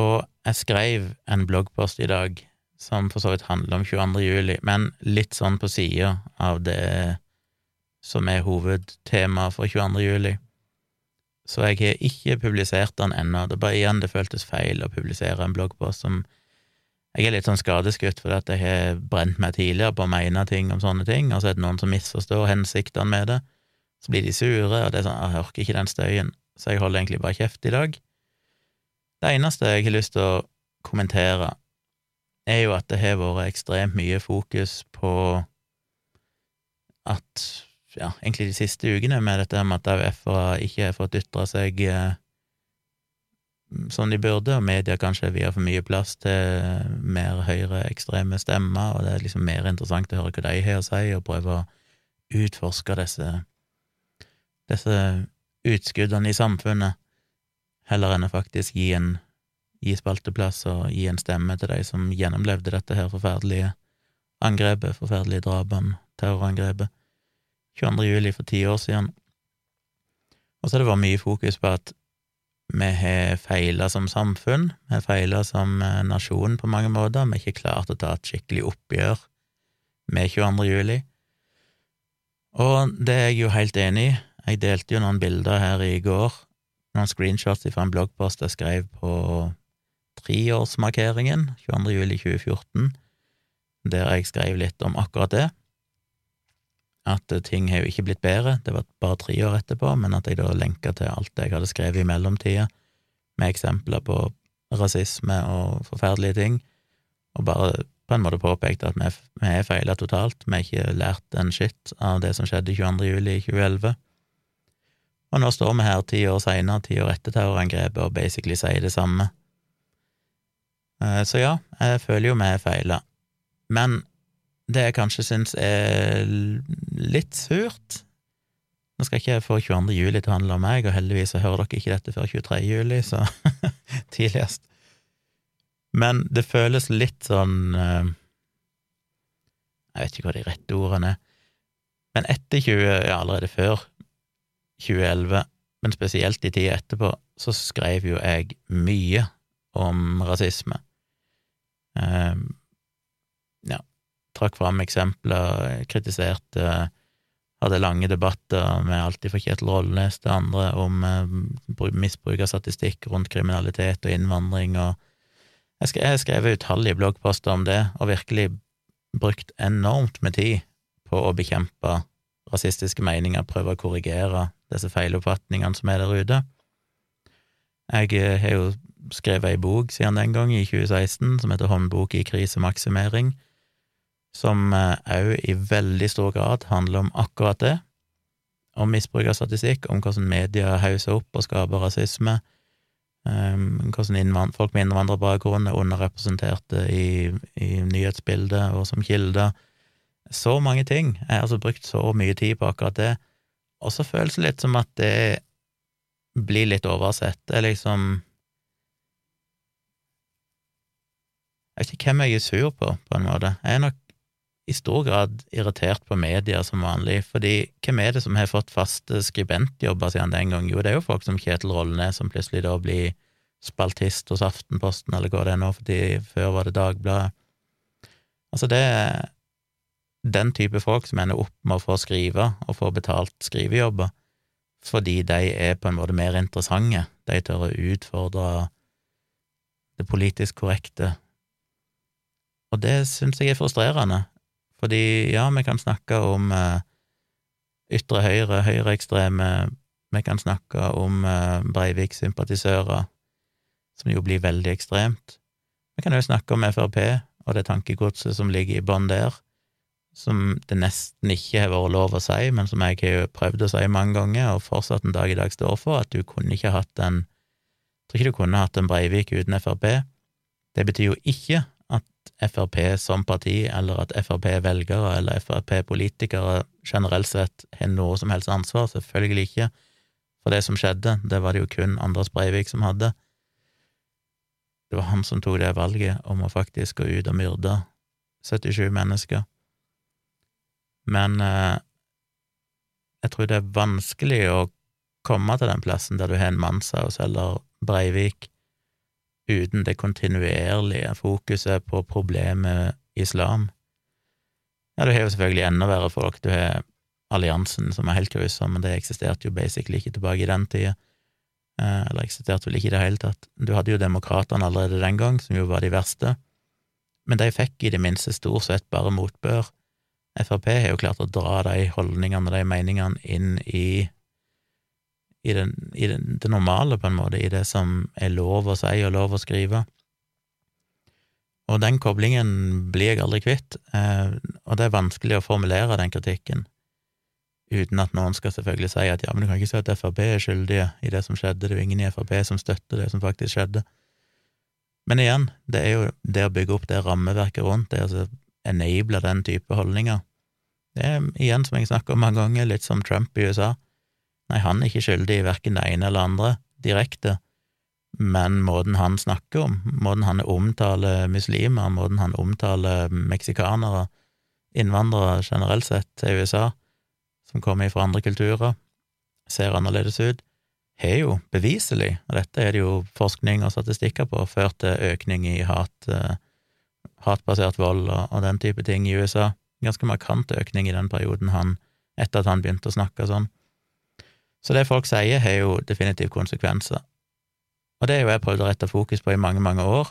Og jeg skrev en bloggpost i dag som for så vidt handler om 22. juli, men litt sånn på sida av det som er hovedtemaet for 22. juli. Så jeg har ikke publisert den ennå. Det bare igjen det føltes feil å publisere en bloggpost som jeg er litt sånn skadeskutt fordi at jeg har brent meg tidligere på å mene ting om sånne ting, og så er det noen som misforstår hensiktene med det. Så blir de sure, og det er sånn, jeg orker ikke den støyen, så jeg holder egentlig bare kjeft i dag. Det eneste jeg har lyst til å kommentere, er jo at det har vært ekstremt mye fokus på at, ja, egentlig de siste ukene med dette med at AUF-ere ikke har fått ytre seg eh, som de burde, og media kanskje vier for mye plass til mer høyreekstreme stemmer, og det er liksom mer interessant å høre hva de har å si, og prøve å utforske disse, disse utskuddene i samfunnet, heller enn å faktisk gi en gi spalteplass og gi en stemme til de som gjennomlevde dette her forferdelige angrepet, forferdelige drapene, terrorangrepet, 22. juli for ti år siden. Og så har det vært mye fokus på at vi har feila som samfunn, vi har feila som eh, nasjon på mange måter, vi har ikke klart å ta et skikkelig oppgjør med 22. juli. Og det er jeg jo helt enig i. Jeg delte jo noen bilder her i går, noen screenshots fra en bloggpost jeg skrev på treårsmarkeringen, 22. juli 2014, der jeg skrev litt om akkurat det. at ting har jo ikke blitt bedre, det var bare tre år etterpå, men at jeg da lenka til alt jeg hadde skrevet i mellomtida, med eksempler på rasisme og forferdelige ting, og bare på en måte påpekte at vi, vi har feila totalt, vi har ikke lært en shit av det som skjedde 22. juli 2011. Og nå står vi her ti år seinere, ti år etter terrorangrepet, og basically sier det samme. Eh, så ja, jeg føler jo vi har feila. Men det jeg kanskje syns er litt surt Nå skal ikke jeg få 22. juli til å handle om meg, og heldigvis så hører dere ikke dette før 23. juli, så tidligst. Men det føles litt sånn eh, Jeg vet ikke hva de rette ordene er, men etter 20, ja, allerede før 2011, men spesielt i tida etterpå, så skrev jo jeg mye om rasisme. Um, ja, trakk fram eksempler, kritiserte, hadde lange debatter med alltid fra Kjetil Rollnes til andre om uh, misbruk av statistikk rundt kriminalitet og innvandring, og jeg har skrevet utallige bloggposter om det, og virkelig brukt enormt med tid på å bekjempe rasistiske meninger, prøve å korrigere disse feiloppfatningene som er der ute. Jeg eh, har jo skrevet ei bok siden den gang, i 2016, som heter Håndbok i krisemaksimering, som òg eh, i veldig stor grad handler om akkurat det, om misbruk av statistikk, om hvordan media hauser opp og skaper rasisme, um, hvordan folk med innvandrerbakgrunn er underrepresenterte i, i nyhetsbildet og som kilder. Så mange ting. Jeg har altså brukt så mye tid på akkurat det, og så føles det litt som at det blir litt oversett. Det er liksom Jeg vet ikke hvem jeg er sur på, på en måte. Jeg er nok i stor grad irritert på media som vanlig, fordi hvem er det som har fått faste skribentjobber siden den gang? Jo, det er jo folk som Kjetil Rollnes, som plutselig da blir spaltist hos Aftenposten, eller hva det nå, fordi før var det Dagbladet. Altså, det den type folk som ender opp med å få skrive og få betalt skrivejobber, fordi de er på en måte mer interessante, de tør å utfordre det politisk korrekte. Og det syns jeg er frustrerende, fordi ja, vi kan snakke om eh, ytre høyre, høyreekstreme, vi kan snakke om eh, Breivik-sympatisører, som jo blir veldig ekstremt. Vi kan jo snakke om Frp og det tankegodset som ligger i bånn der, som det nesten ikke har vært lov å si, men som jeg har prøvd å si mange ganger, og fortsatt en dag i dag står for, at du kunne ikke hatt en Jeg tror ikke du kunne hatt en Breivik uten Frp. Det betyr jo ikke at Frp som parti, eller at Frp-velgere eller Frp-politikere generelt sett har noe som helst ansvar, selvfølgelig ikke, for det som skjedde, det var det jo kun Anders Breivik som hadde. Det var han som tok det valget om å faktisk gå ut og myrde 77 mennesker. Men eh, jeg tror det er vanskelig å komme til den plassen der du har en mannshaus eller Breivik, uten det kontinuerlige fokuset på problemet islam. Ja, du har jo selvfølgelig enda verre folk. Du har alliansen, som er helt grusom, men det eksisterte jo basically ikke tilbake i den tida. Eh, eller eksisterte vel ikke i det hele tatt. Du hadde jo demokratene allerede den gang, som jo var de verste, men de fikk i det minste stort sett bare motbør. Frp har jo klart å dra de holdningene og de meningene inn i i, den, i den, det normale, på en måte, i det som er lov å si og lov å skrive. Og den koblingen blir jeg aldri kvitt, eh, og det er vanskelig å formulere den kritikken, uten at noen skal selvfølgelig si at ja, men du kan ikke si at Frp er skyldige i det som skjedde, det er jo ingen i Frp som støtter det som faktisk skjedde. Men igjen, det er jo det å bygge opp det rammeverket rundt, det å enable den type holdninger. Det er igjen, som jeg snakker om mange ganger, litt som Trump i USA. Nei, han er ikke skyldig i verken det ene eller andre direkte, men måten han snakker om, måten han omtaler muslimer, måten han omtaler meksikanere, innvandrere generelt sett til USA, som kommer fra andre kulturer, ser annerledes ut, har jo beviselig, og dette er det jo forskning og statistikker på, ført til økning i hat, uh, hatbasert vold og, og, den type ting i USA. Ganske markant økning i den perioden han, etter at han begynte å snakke sånn. Så det folk sier, har jo definitivt konsekvenser. Og det har jo jeg prøvd å rette fokus på i mange, mange år.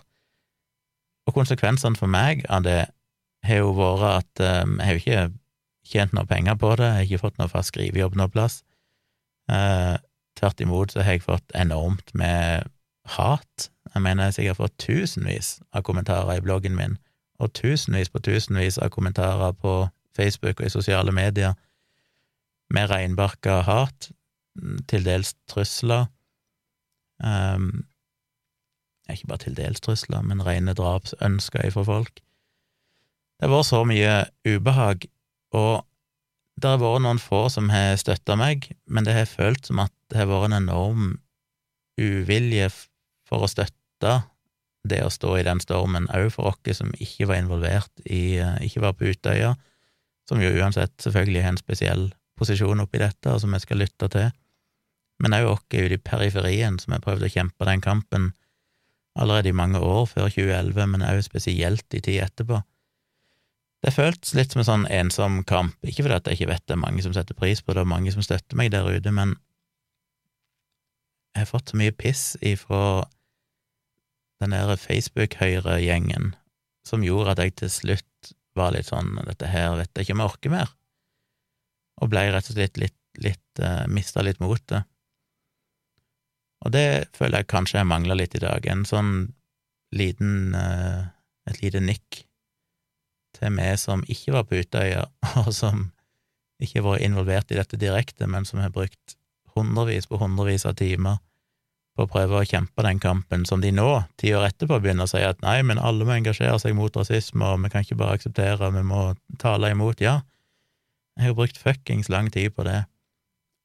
Og konsekvensene for meg av det har jo vært at um, jeg har jo ikke tjent noe penger på det, jeg har ikke fått noe fast skrivejobb noe plass. Uh, tvert imot så har jeg fått enormt med hat. Jeg mener jeg sikkert får tusenvis av kommentarer i bloggen min, og tusenvis på tusenvis av kommentarer på Facebook og i sosiale medier med reinbarka hat, til dels trusler. Um, ikke bare til dels trusler, men rene drapsønsker fra folk. Det har vært så mye ubehag, og det har vært noen få som har støtta meg, men det har følt som at det har vært en enorm uvilje for å støtte det å stå i den stormen, òg for oss som ikke var involvert i eh, Ikke var på Utøya, som jo uansett selvfølgelig har en spesiell posisjon oppi dette, og som vi skal lytte til, men òg oss ute i periferien, som har prøvd å kjempe den kampen allerede i mange år før 2011, men òg spesielt i tid etterpå. Det føltes litt som en sånn ensom kamp, ikke fordi at jeg ikke vet det er mange som setter pris på det, og mange som støtter meg der ute, men jeg har fått så mye piss ifra den der Facebook-høyre-gjengen som gjorde at jeg til slutt var litt sånn dette her vet jeg ikke om jeg orker mer, og blei rett og slett litt, litt uh, eh, mista litt motet. Og det føler jeg kanskje jeg mangler litt i dag, en sånn liten uh, et lite nikk til meg som ikke var på Utøya, og som ikke har vært involvert i dette direkte, men som har brukt hundrevis på hundrevis av timer på å prøve å kjempe den kampen, som de nå, ti år etterpå, begynner å si at nei, men alle må engasjere seg mot rasisme, og vi kan ikke bare akseptere, vi må tale imot. Ja, jeg har brukt fuckings lang tid på det,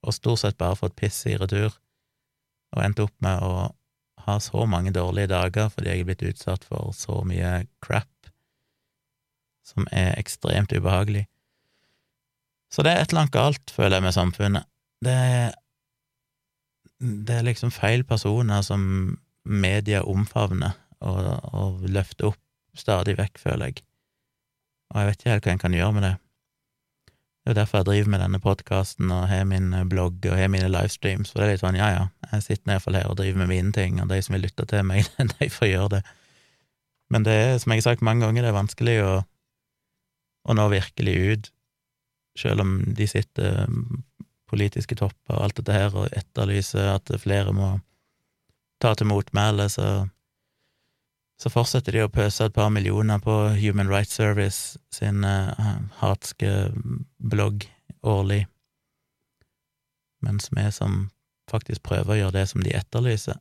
og stort sett bare fått piss i retur, og endt opp med å ha så mange dårlige dager fordi jeg er blitt utsatt for så mye crap som er ekstremt ubehagelig. Så det er et eller annet galt, føler jeg, med samfunnet. Det er, det er liksom feil personer som media omfavner og, og løfter opp stadig vekk, føler jeg. Og jeg vet ikke helt hva en kan gjøre med det. Det er jo derfor jeg driver med denne podkasten og har min blogg og har mine livestreams, for det er litt sånn ja ja, jeg sitter iallfall her og driver med mine ting, og de som vil lytte til meg, de får gjøre det. Men det er, som jeg har sagt mange ganger, det er vanskelig å å nå virkelig ut, selv om de sitter politiske topper og alt dette her og etterlyser at flere må ta til motmæle, så, så fortsetter de å pøse et par millioner på Human Rights Service sin uh, hatske blogg årlig, mens vi som faktisk prøver å gjøre det som de etterlyser,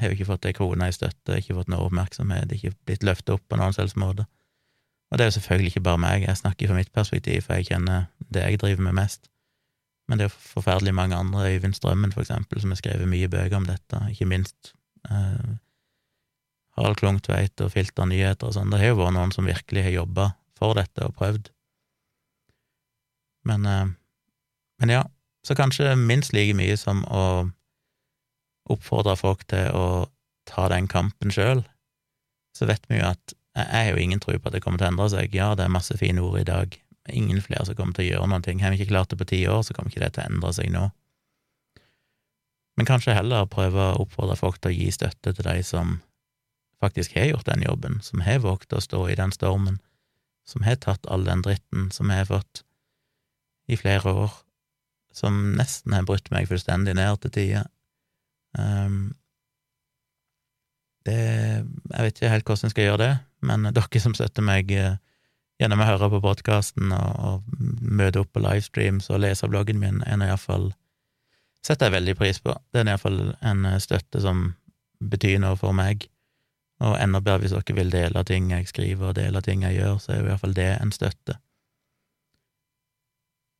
har jo ikke fått ei krone i støtte, ikke fått noe oppmerksomhet, ikke blitt løftet opp på noen selvs måte. Og det er jo selvfølgelig ikke bare meg, jeg snakker fra mitt perspektiv, for jeg kjenner det jeg driver med mest. Men det er forferdelig mange andre, Øyvind Strømmen for eksempel, som har skrevet mye bøker om dette, ikke minst eh, Harald Klungtveit og Filter Nyheter og sånn. Det har jo vært noen som virkelig har jobba for dette og prøvd. Men, eh, men ja, så kanskje minst like mye som å oppfordre folk til å ta den kampen sjøl, så vet vi jo at jeg har jo ingen tro på at det kommer til å endre seg. Ja, det er masse fine ord i dag. Ingen flere som kommer til å gjøre noen ting. Har vi ikke klart det på ti år, så kommer ikke det til å endre seg nå. Men kanskje heller prøve å oppfordre folk til å gi støtte til de som faktisk har gjort den jobben, som har våget å stå i den stormen, som har tatt all den dritten som jeg har fått i flere år, som nesten har brutt meg fullstendig ned til tider. Um, det Jeg vet ikke helt hvordan jeg skal gjøre det, men dere som støtter meg eh, gjennom å høre på podkasten og, og, møte opp på livestreams og lese bloggen min, er nå iallfall setter jeg veldig pris på. Det er iallfall en eh, støtte som betyr noe for meg. Og enda bedre hvis dere vil dele ting jeg skriver og dele ting jeg gjør, så er jo iallfall det en støtte.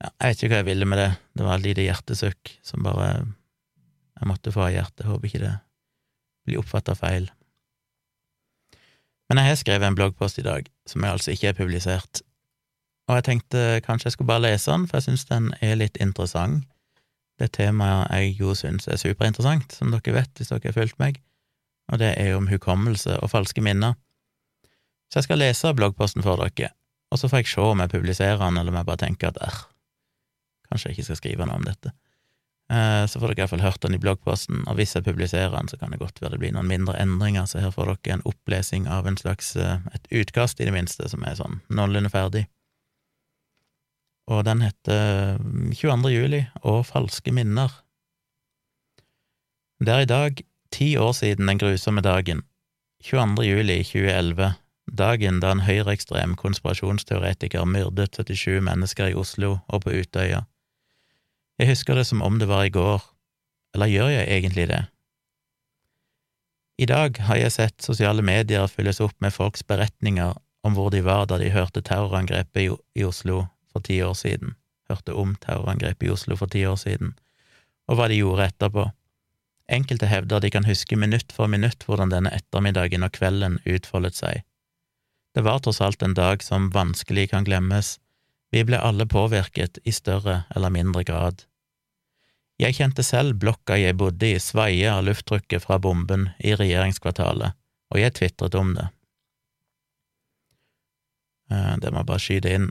Ja, jeg vet ikke hva jeg ville med det, det var et lite hjertesukk som bare jeg måtte få av hjertet, håper ikke det blir oppfatta feil. Men jeg har skrevet en bloggpost i dag, som jeg altså ikke er publisert, og jeg tenkte kanskje jeg skulle bare lese den, for jeg syns den er litt interessant. Det temaet jeg jo syns er superinteressant, som dere vet hvis dere har fulgt meg, og det er om hukommelse og falske minner. Så jeg skal lese bloggposten for dere, og så får jeg se om jeg publiserer den, eller om jeg bare tenker at æh, kanskje jeg ikke skal skrive noe om dette. Eh, så får dere iallfall hørt den i bloggposten, og hvis jeg publiserer den, så kan det godt være det blir noen mindre endringer, så her får dere en opplesing av en slags, eh, et utkast, i det minste, som er sånn noenlunde ferdig. og den heter 22. juli og falske minner. Det er i dag ti år siden den grusomme dagen, 22. juli 2011, dagen da en høyreekstrem konspirasjonsteoretiker myrdet 77 mennesker i Oslo og på Utøya. Jeg husker det som om det var i går, eller gjør jeg egentlig det? I dag har jeg sett sosiale medier fylles opp med folks beretninger om hvor de var da de hørte terrorangrepet i Oslo for ti år siden, hørte om terrorangrepet i Oslo for ti år siden, og hva de gjorde etterpå. Enkelte hevder de kan huske minutt for minutt hvordan denne ettermiddagen og kvelden utfoldet seg. Det var tross alt en dag som vanskelig kan glemmes, vi ble alle påvirket i større eller mindre grad. Jeg kjente selv blokka jeg bodde i svaie av lufttrykket fra bomben i regjeringskvartalet, og jeg tvitret om det. Eh, det må bare skyte inn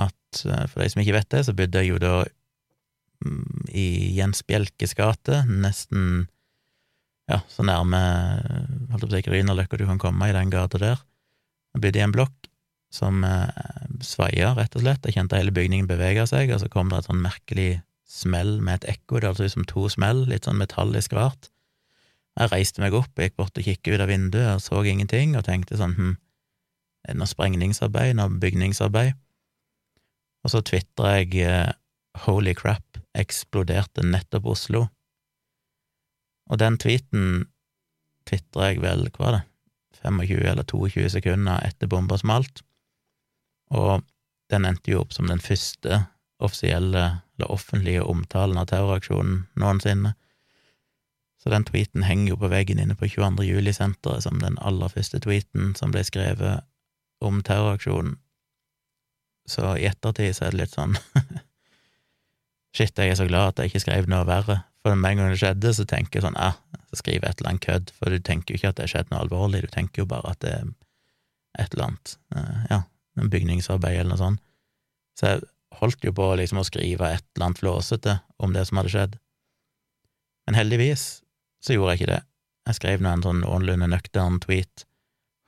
at eh, for de som ikke vet det, så bodde jeg jo da mm, i Jens Bjelkes gate, nesten ja, så nærme holdt på å si Grünerløkka du kan komme i den gata der. Jeg bodde i en blokk som eh, svaia, rett og slett. Jeg kjente hele bygningen bevege seg, og så kom det et sånn merkelig smell med et ekko, det hørtes ut som to smell, litt sånn metallisk rart. Jeg reiste meg opp, gikk bort og kikket ut av vinduet og så ingenting, og tenkte sånn hm, er det noe sprengningsarbeid, noe bygningsarbeid? Og så tvitra jeg eh, Holy crap, eksploderte nettopp Oslo. Og den tweeten tvitra jeg vel, hva var det, 25 eller 22 sekunder etter bomba smalt, og den endte jo opp som den første offisielle eller offentlige omtalen av terroraksjonen noensinne. Så den tweeten henger jo på veggen inne på 22. juli-senteret som den aller første tweeten som ble skrevet om terroraksjonen, så i ettertid så er det litt sånn Shit, jeg er så glad at jeg ikke skrev noe verre, for med en gang det skjedde, så tenker jeg sånn eh, så skriver jeg et eller annet kødd, for du tenker jo ikke at det har skjedd noe alvorlig, du tenker jo bare at det er et eller annet, uh, ja, en bygningsarbeid eller noe sånt. Så jeg holdt jo på liksom å skrive et eller annet flåsete om det som hadde skjedd. Men heldigvis så gjorde jeg ikke det. Jeg skrev nå en sånn noenlunde nøktern tweet.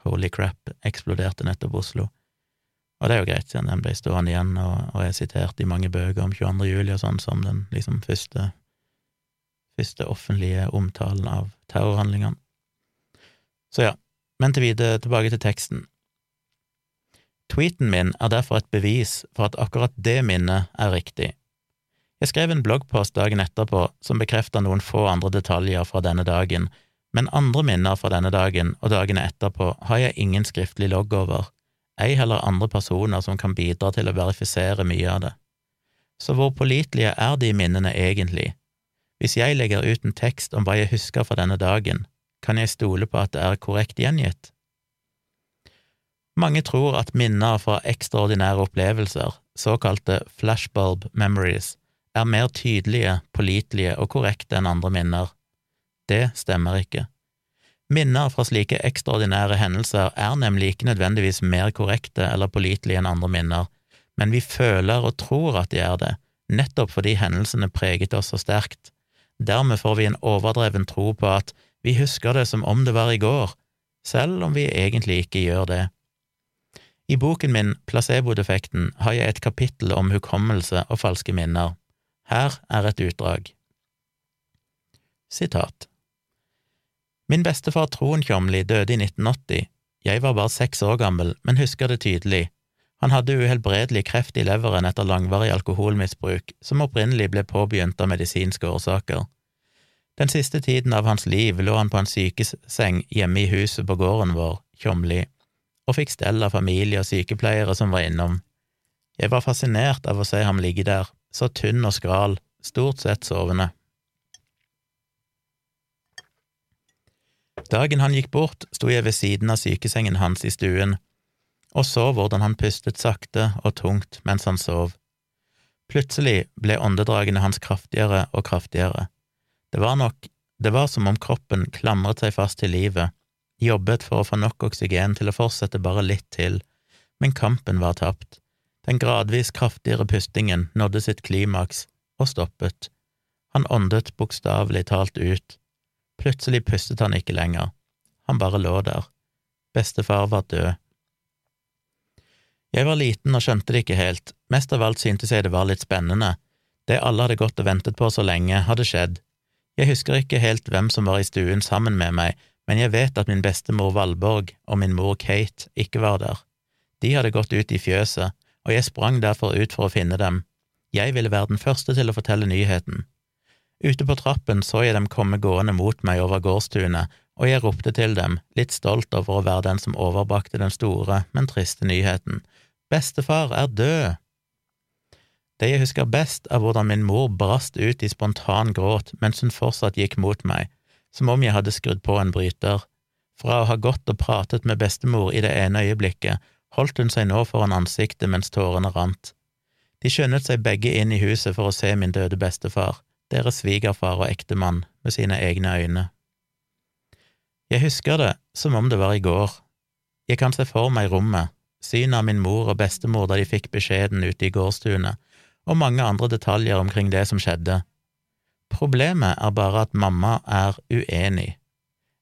Holy crap, eksploderte nettopp Oslo. Og det er jo greit, siden den ble stående igjen og, og er sitert i mange bøker om 22. juli og sånn som den liksom første, første offentlige omtalen av terrorhandlingene. Så ja, men til videre, tilbake til teksten. Tweeten min er derfor et bevis for at akkurat det minnet er riktig. Jeg skrev en bloggpost dagen etterpå som bekrefter noen få andre detaljer fra denne dagen, men andre minner fra denne dagen og dagene etterpå har jeg ingen skriftlig logg over, ei heller andre personer som kan bidra til å verifisere mye av det. Så hvor pålitelige er de minnene egentlig? Hvis jeg legger ut en tekst om hva jeg husker fra denne dagen, kan jeg stole på at det er korrekt gjengitt? Mange tror at minner fra ekstraordinære opplevelser, såkalte flashbulb memories, er mer tydelige, pålitelige og korrekte enn andre minner. Det stemmer ikke. Minner fra slike ekstraordinære hendelser er nemlig ikke nødvendigvis mer korrekte eller pålitelige enn andre minner, men vi føler og tror at de er det, nettopp fordi hendelsene preget oss så sterkt. Dermed får vi en overdreven tro på at vi husker det som om det var i går, selv om vi egentlig ikke gjør det. I boken min Placebo-defekten har jeg et kapittel om hukommelse og falske minner. Her er et utdrag. Sitat. Min bestefar Troen Tjomli døde i 1980. Jeg var bare seks år gammel, men husker det tydelig. Han hadde uhelbredelig kreft i leveren etter langvarig alkoholmisbruk, som opprinnelig ble påbegynt av medisinske årsaker. Den siste tiden av hans liv lå han på en sykeseng hjemme i huset på gården vår, Tjomli, og fikk stell av familie og sykepleiere som var innom. Jeg var fascinert av å se ham ligge der, så tynn og skral, stort sett sovende. Dagen han gikk bort, sto jeg ved siden av sykesengen hans i stuen og så hvordan han pustet sakte og tungt mens han sov. Plutselig ble åndedragene hans kraftigere og kraftigere. Det var nok, det var som om kroppen klamret seg fast til livet, jobbet for å få nok oksygen til å fortsette bare litt til, men kampen var tapt. Den gradvis kraftigere pustingen nådde sitt klimaks og stoppet. Han åndet bokstavelig talt ut, Plutselig pustet han ikke lenger, han bare lå der. Bestefar var død. Jeg var liten og skjønte det ikke helt, mest av alt syntes jeg det var litt spennende. Det alle hadde gått og ventet på så lenge, hadde skjedd. Jeg husker ikke helt hvem som var i stuen sammen med meg, men jeg vet at min bestemor Valborg og min mor Kate ikke var der. De hadde gått ut i fjøset, og jeg sprang derfor ut for å finne dem. Jeg ville være den første til å fortelle nyheten. Ute på trappen så jeg dem komme gående mot meg over gårdstunet, og jeg ropte til dem, litt stolt over å være den som overbrakte den store, men triste nyheten. Bestefar er død! Det jeg husker best, er hvordan min mor brast ut i spontan gråt mens hun fortsatt gikk mot meg, som om jeg hadde skrudd på en bryter. Fra å ha gått og pratet med bestemor i det ene øyeblikket, holdt hun seg nå foran ansiktet mens tårene rant. De skyndet seg begge inn i huset for å se min døde bestefar, deres svigerfar og ektemann, med sine egne øyne. Jeg husker det som om det var i går. Jeg kan se for meg rommet, synet av min mor og bestemor da de fikk beskjeden ute i gårdstunet, og mange andre detaljer omkring det som skjedde. Problemet er bare at mamma er uenig.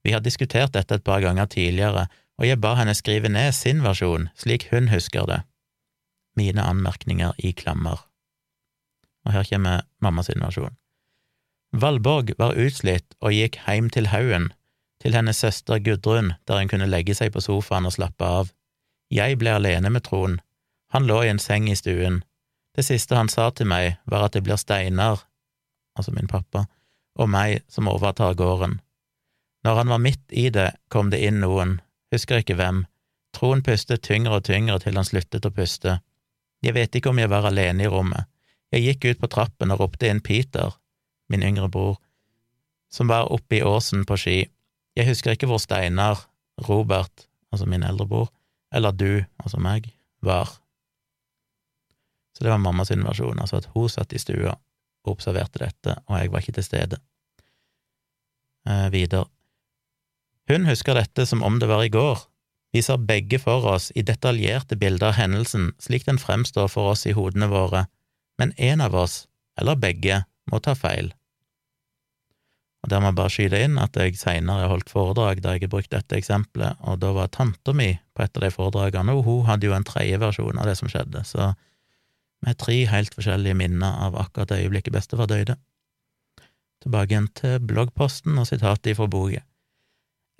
Vi har diskutert dette et par ganger tidligere, og jeg ba henne skrive ned sin versjon, slik hun husker det. Mine anmerkninger i klammer. Og her kommer mamma sin versjon. Valborg var utslitt og gikk heim til haugen, til hennes søster Gudrun, der hun kunne legge seg på sofaen og slappe av. Jeg ble alene med Trond. Han lå i en seng i stuen. Det siste han sa til meg, var at det blir Steinar, altså min pappa, og meg som overtar gården. Når han var midt i det, kom det inn noen, husker ikke hvem. Trond pustet tyngre og tyngre til han sluttet å puste. Jeg vet ikke om jeg var alene i rommet. Jeg gikk ut på trappen og ropte inn Peter, min yngre bror, som var oppe i åsen på ski. Jeg husker ikke hvor Steinar, Robert, altså min eldre bror, eller du, altså meg, var. Så det var mammas versjon, altså at hun satt i stua og observerte dette, og jeg var ikke til stede. Eh, videre. Hun husker dette som om det var i går. Vi ser begge for oss i detaljerte bilder av hendelsen slik den fremstår for oss i hodene våre, men en av oss, eller begge, må ta feil. Og Der må jeg bare skyte inn at jeg seinere holdt foredrag der jeg har brukt dette eksempelet, og da var tanta mi på et av de foredragene, og hun hadde jo en tredje versjon av det som skjedde, så har tre helt forskjellige minner av akkurat det øyeblikket bestefar døde. Tilbake igjen til bloggposten og sitatet fra boka.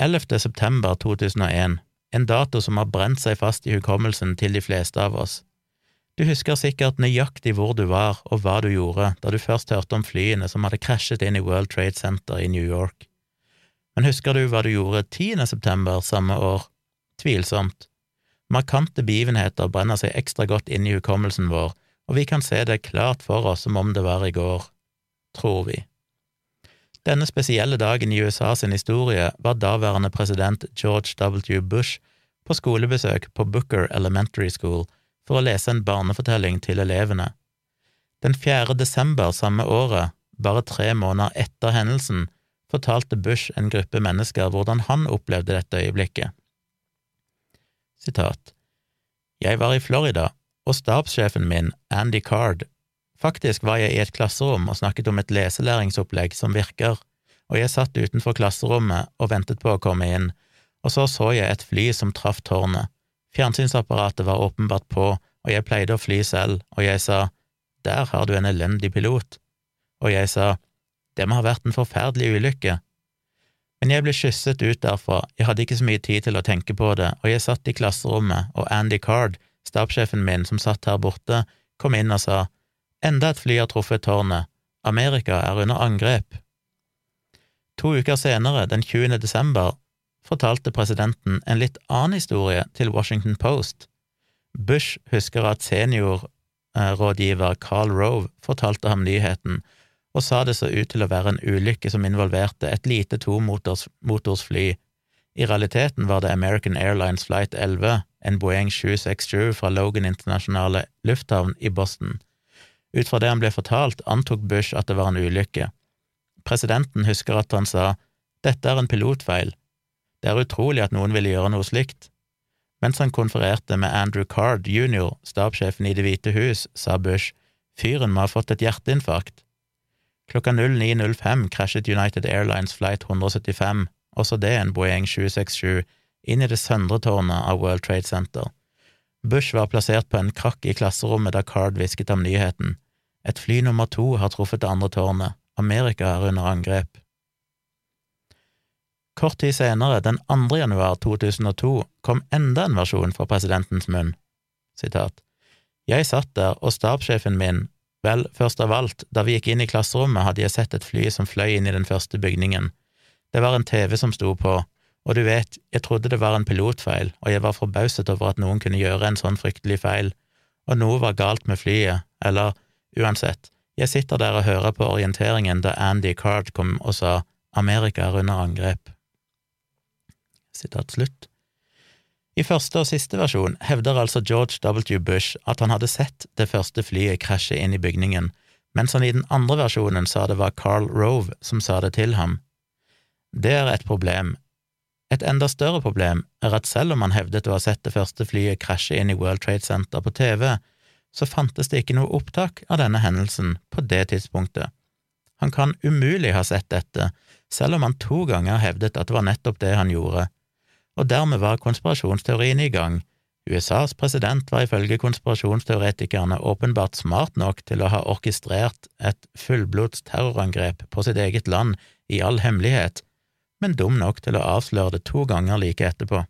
11. september 2001, en dato som har brent seg fast i hukommelsen til de fleste av oss. Du husker sikkert nøyaktig hvor du var og hva du gjorde da du først hørte om flyene som hadde krasjet inn i World Trade Center i New York. Men husker du hva du gjorde 10. september samme år? Tvilsomt. Markante begivenheter brenner seg ekstra godt inn i hukommelsen vår, og vi kan se det klart for oss som om det var i går. Tror vi. Denne spesielle dagen i USA sin historie var daværende president George W. Bush på skolebesøk på Booker Elementary School for å lese en barnefortelling til elevene. Den 4. desember samme året, bare tre måneder etter hendelsen, fortalte Bush en gruppe mennesker hvordan han opplevde dette øyeblikket. Sitat Jeg var i Florida, og stabssjefen min, Andy Card, Faktisk var jeg i et klasserom og snakket om et leselæringsopplegg som virker, og jeg satt utenfor klasserommet og ventet på å komme inn, og så så jeg et fly som traff tårnet. Fjernsynsapparatet var åpenbart på, og jeg pleide å fly selv, og jeg sa, der har du en elendig pilot, og jeg sa, det må ha vært en forferdelig ulykke. Men jeg ble kysset ut derfra, jeg hadde ikke så mye tid til å tenke på det, og jeg satt i klasserommet, og Andy Card, stabssjefen min som satt her borte, kom inn og sa, enda et fly har truffet tårnet, Amerika er under angrep. To uker senere, den 20. desember, fortalte presidenten en litt annen historie til Washington Post. Bush husker at seniorrådgiver Carl Rove fortalte ham nyheten, og sa det så ut til å være en ulykke som involverte et lite tomotors fly. I realiteten var det American Airlines Flight 11, en Boeing 767 fra Logan internasjonale lufthavn i Boston. Ut fra det han ble fortalt, antok Bush at det var en ulykke. Presidenten husker at han sa dette er en pilotfeil, det er utrolig at noen ville gjøre noe slikt. Mens han konfererte med Andrew Card jr., stabssjefen i Det hvite hus, sa Bush fyren må ha fått et hjerteinfarkt. Klokka 09.05 krasjet United Airlines flight 175, også det en Boeing 767, inn i det søndre tårnet av World Trade Center. Bush var plassert på en krakk i klasserommet da Card hvisket om nyheten. Et fly nummer to har truffet det andre tårnet. Amerika er under angrep. Kort tid senere, den 2. januar 2002, kom enda en versjon fra presidentens munn. Sitat. Jeg satt der, og stabssjefen min, vel, først av alt, da vi gikk inn i klasserommet, hadde jeg sett et fly som fløy inn i den første bygningen. Det var en TV som sto på, og du vet, jeg trodde det var en pilotfeil, og jeg var forbauset over at noen kunne gjøre en sånn fryktelig feil, og noe var galt med flyet, eller, uansett, jeg sitter der og hører på orienteringen da Andy Card kom og sa Amerika er under angrep. Sitat slutt. I første og siste versjon hevder altså George W. Bush at han hadde sett det første flyet krasje inn i bygningen, mens han i den andre versjonen sa det var Carl Rove som sa det til ham. Det er et problem. Et enda større problem er at selv om han hevdet å ha sett det første flyet krasje inn i World Trade Center på TV, så fantes det ikke noe opptak av denne hendelsen på det tidspunktet. Han kan umulig ha sett dette, selv om han to ganger hevdet at det var nettopp det han gjorde, og dermed var konspirasjonsteoriene i gang. USAs president var ifølge konspirasjonsteoretikerne åpenbart smart nok til å ha orkestrert et fullblods terrorangrep på sitt eget land i all hemmelighet, men dum nok til å avsløre det to ganger like etterpå.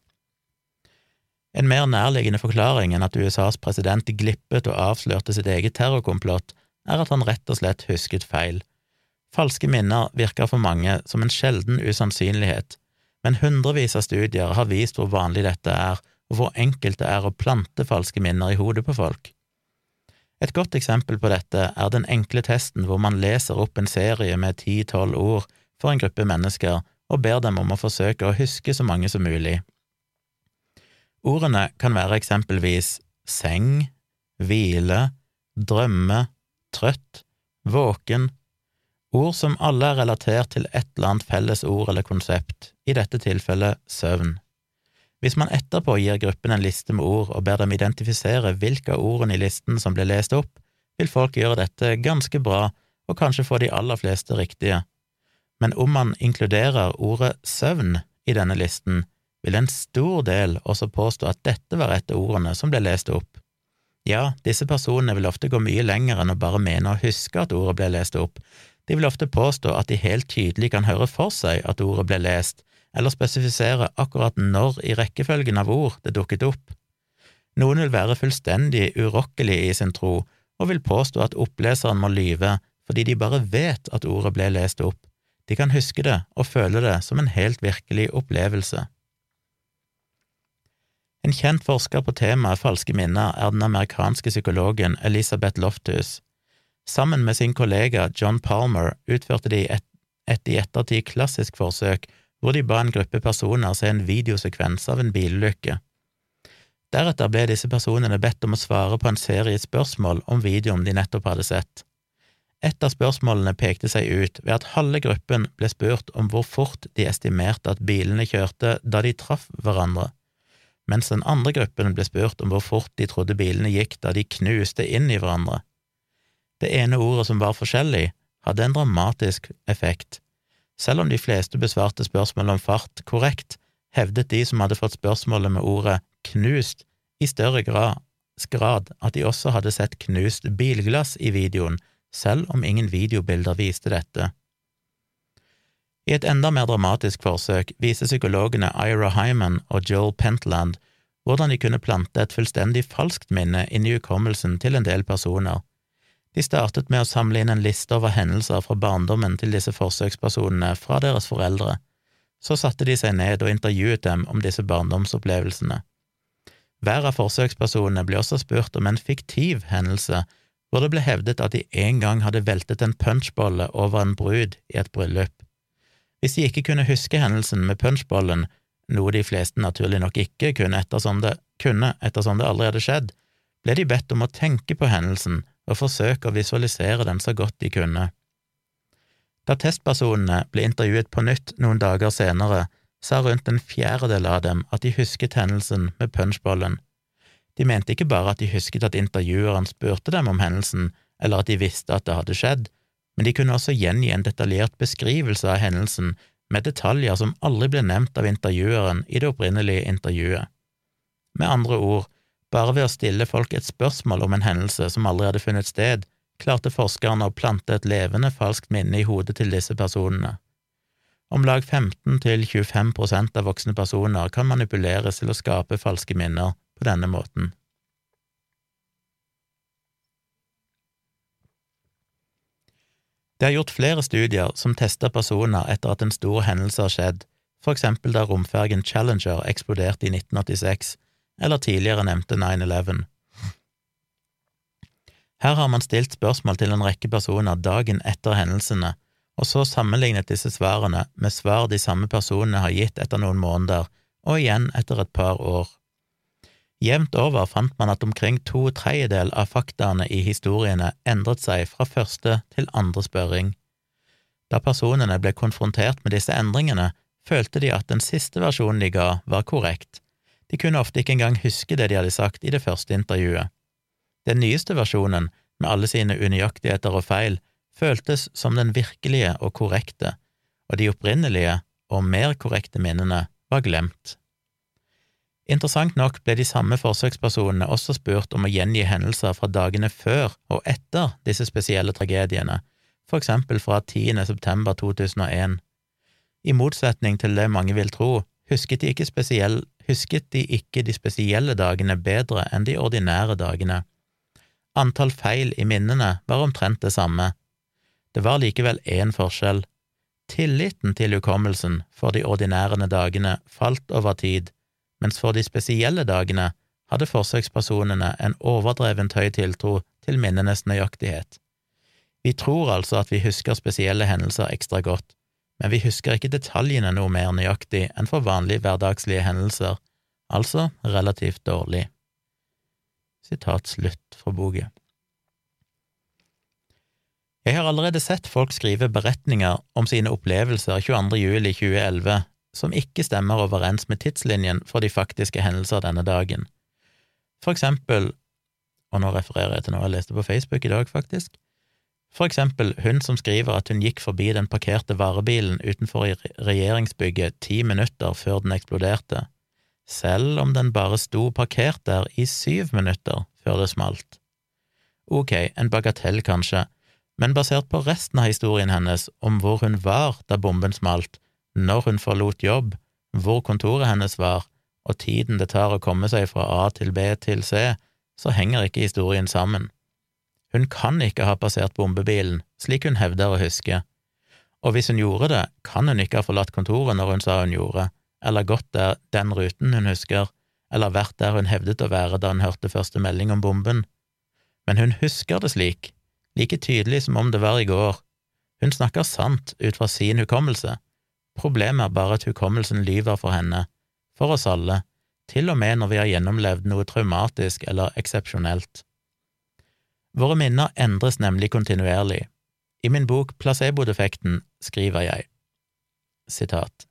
En mer nærliggende forklaring enn at USAs president glippet og avslørte sitt eget terrorkomplott, er at han rett og slett husket feil. Falske minner virker for mange som en sjelden usannsynlighet, men hundrevis av studier har vist hvor vanlig dette er, og hvor enkelt det er å plante falske minner i hodet på folk. Et godt eksempel på dette er den enkle testen hvor man leser opp en serie med ti–tolv ord for en gruppe mennesker og ber dem om å forsøke å huske så mange som mulig. Ordene kan være eksempelvis seng, hvile, drømme, trøtt, våken, ord som alle er relatert til et eller annet felles ord eller konsept, i dette tilfellet søvn. Hvis man etterpå gir gruppen en liste med ord og ber dem identifisere hvilke av ordene i listen som ble lest opp, vil folk gjøre dette ganske bra og kanskje få de aller fleste riktige. Men om man inkluderer ordet søvn i denne listen, vil en stor del også påstå at dette var et av ordene som ble lest opp. Ja, disse personene vil ofte gå mye lenger enn å bare mene å huske at ordet ble lest opp, de vil ofte påstå at de helt tydelig kan høre for seg at ordet ble lest, eller spesifisere akkurat når i rekkefølgen av ord det dukket opp. Noen vil være fullstendig urokkelige i sin tro og vil påstå at oppleseren må lyve fordi de bare vet at ordet ble lest opp, de kan huske det og føle det som en helt virkelig opplevelse. En kjent forsker på temaet falske minner er den amerikanske psykologen Elisabeth Loftus. Sammen med sin kollega John Palmer utførte de et, et i ettertid klassisk forsøk hvor de ba en gruppe personer se en videosekvens av en bilulykke. Deretter ble disse personene bedt om å svare på en serie spørsmål om videoen de nettopp hadde sett. Et av spørsmålene pekte seg ut ved at halve gruppen ble spurt om hvor fort de estimerte at bilene kjørte da de traff hverandre, mens den andre gruppen ble spurt om hvor fort de trodde bilene gikk da de knuste inn i hverandre. Det ene ordet som var forskjellig, hadde en dramatisk effekt, selv om de fleste besvarte spørsmålet om fart korrekt, hevdet de som hadde fått spørsmålet med ordet knust, i større grad, at de også hadde sett knust bilglass i videoen, selv om ingen videobilder viste dette. I et enda mer dramatisk forsøk viser psykologene Ira Hyman og Joel Pentland hvordan de kunne plante et fullstendig falskt minne inn i hukommelsen til en del personer, de startet med å samle inn en liste over hendelser fra barndommen til disse forsøkspersonene fra deres foreldre. Så satte de seg ned og intervjuet dem om disse barndomsopplevelsene. Hver av forsøkspersonene ble også spurt om en fiktiv hendelse, hvor det ble hevdet at de en gang hadde veltet en punchbolle over en brud i et bryllup. Hvis de ikke kunne huske hendelsen med punchbollen, noe de fleste naturlig nok ikke kunne ettersom det, kunne ettersom det aldri skjedd, ble de bedt om å tenke på hendelsen og forsøke å visualisere den så godt de kunne. Da testpersonene ble intervjuet på nytt noen dager senere, sa rundt en fjerdedel av dem at de husket hendelsen med punchbollen. De mente ikke bare at de husket at intervjueren spurte dem om hendelsen, eller at de visste at det hadde skjedd, men de kunne også gjengi en detaljert beskrivelse av hendelsen med detaljer som aldri ble nevnt av intervjueren i det opprinnelige intervjuet. Med andre ord, Bare ved å stille folk et spørsmål om en hendelse som aldri hadde funnet sted, klarte forskerne å plante et levende falskt minne i hodet til disse personene. Om lag 15–25 prosent av voksne personer kan manipuleres til å skape falske minner på denne måten. Det er gjort flere studier som tester personer etter at en stor hendelse har skjedd, for eksempel da romfergen Challenger eksploderte i 1986, eller tidligere nevnte 9-11. Her har man stilt spørsmål til en rekke personer dagen etter hendelsene, og så sammenlignet disse svarene med svar de samme personene har gitt etter noen måneder, og igjen etter et par år. Jevnt over fant man at omkring to tredjedel av faktaene i historiene endret seg fra første til andre spørring. Da personene ble konfrontert med disse endringene, følte de at den siste versjonen de ga, var korrekt, de kunne ofte ikke engang huske det de hadde sagt i det første intervjuet. Den nyeste versjonen, med alle sine unøyaktigheter og feil, føltes som den virkelige og korrekte, og de opprinnelige og mer korrekte minnene var glemt. Interessant nok ble de samme forsøkspersonene også spurt om å gjengi hendelser fra dagene før og etter disse spesielle tragediene, for eksempel fra 10. september 2001. I motsetning til det mange vil tro, husket de spesiell, husket de ikke de spesielle dagene bedre enn de ordinære dagene. Antall feil i minnene var omtrent det samme. Det var likevel én forskjell. Tilliten til hukommelsen for de ordinære dagene falt over tid, mens for de spesielle dagene hadde forsøkspersonene en overdrevent høy tiltro til minnenes nøyaktighet. Vi tror altså at vi husker spesielle hendelser ekstra godt, men vi husker ikke detaljene noe mer nøyaktig enn for vanlige hverdagslige hendelser, altså relativt dårlig. Sitat slutt fra boka. Jeg har allerede sett folk skrive beretninger om sine opplevelser 22. juli 2011 som ikke stemmer overens med tidslinjen for de faktiske hendelser denne dagen. For eksempel, og nå refererer jeg til noe jeg leste på Facebook i dag, faktisk, for eksempel hun som skriver at hun gikk forbi den parkerte varebilen utenfor regjeringsbygget ti minutter før den eksploderte, selv om den bare sto parkert der i syv minutter før det smalt. Ok, en bagatell kanskje, men basert på resten av historien hennes om hvor hun var da bomben smalt, når hun forlot jobb, hvor kontoret hennes var, og tiden det tar å komme seg fra A til B til C, så henger ikke historien sammen. Hun kan ikke ha passert bombebilen, slik hun hevder å huske, og hvis hun gjorde det, kan hun ikke ha forlatt kontoret når hun sa hun gjorde, eller gått der den ruten hun husker, eller vært der hun hevdet å være da hun hørte første melding om bomben. Men hun husker det slik, like tydelig som om det var i går. Hun snakker sant ut fra sin hukommelse. Problemet er bare at hukommelsen lyver for henne, for oss alle, til og med når vi har gjennomlevd noe traumatisk eller eksepsjonelt. Våre minner endres nemlig kontinuerlig. I min bok Placebo-defekten skriver jeg sitat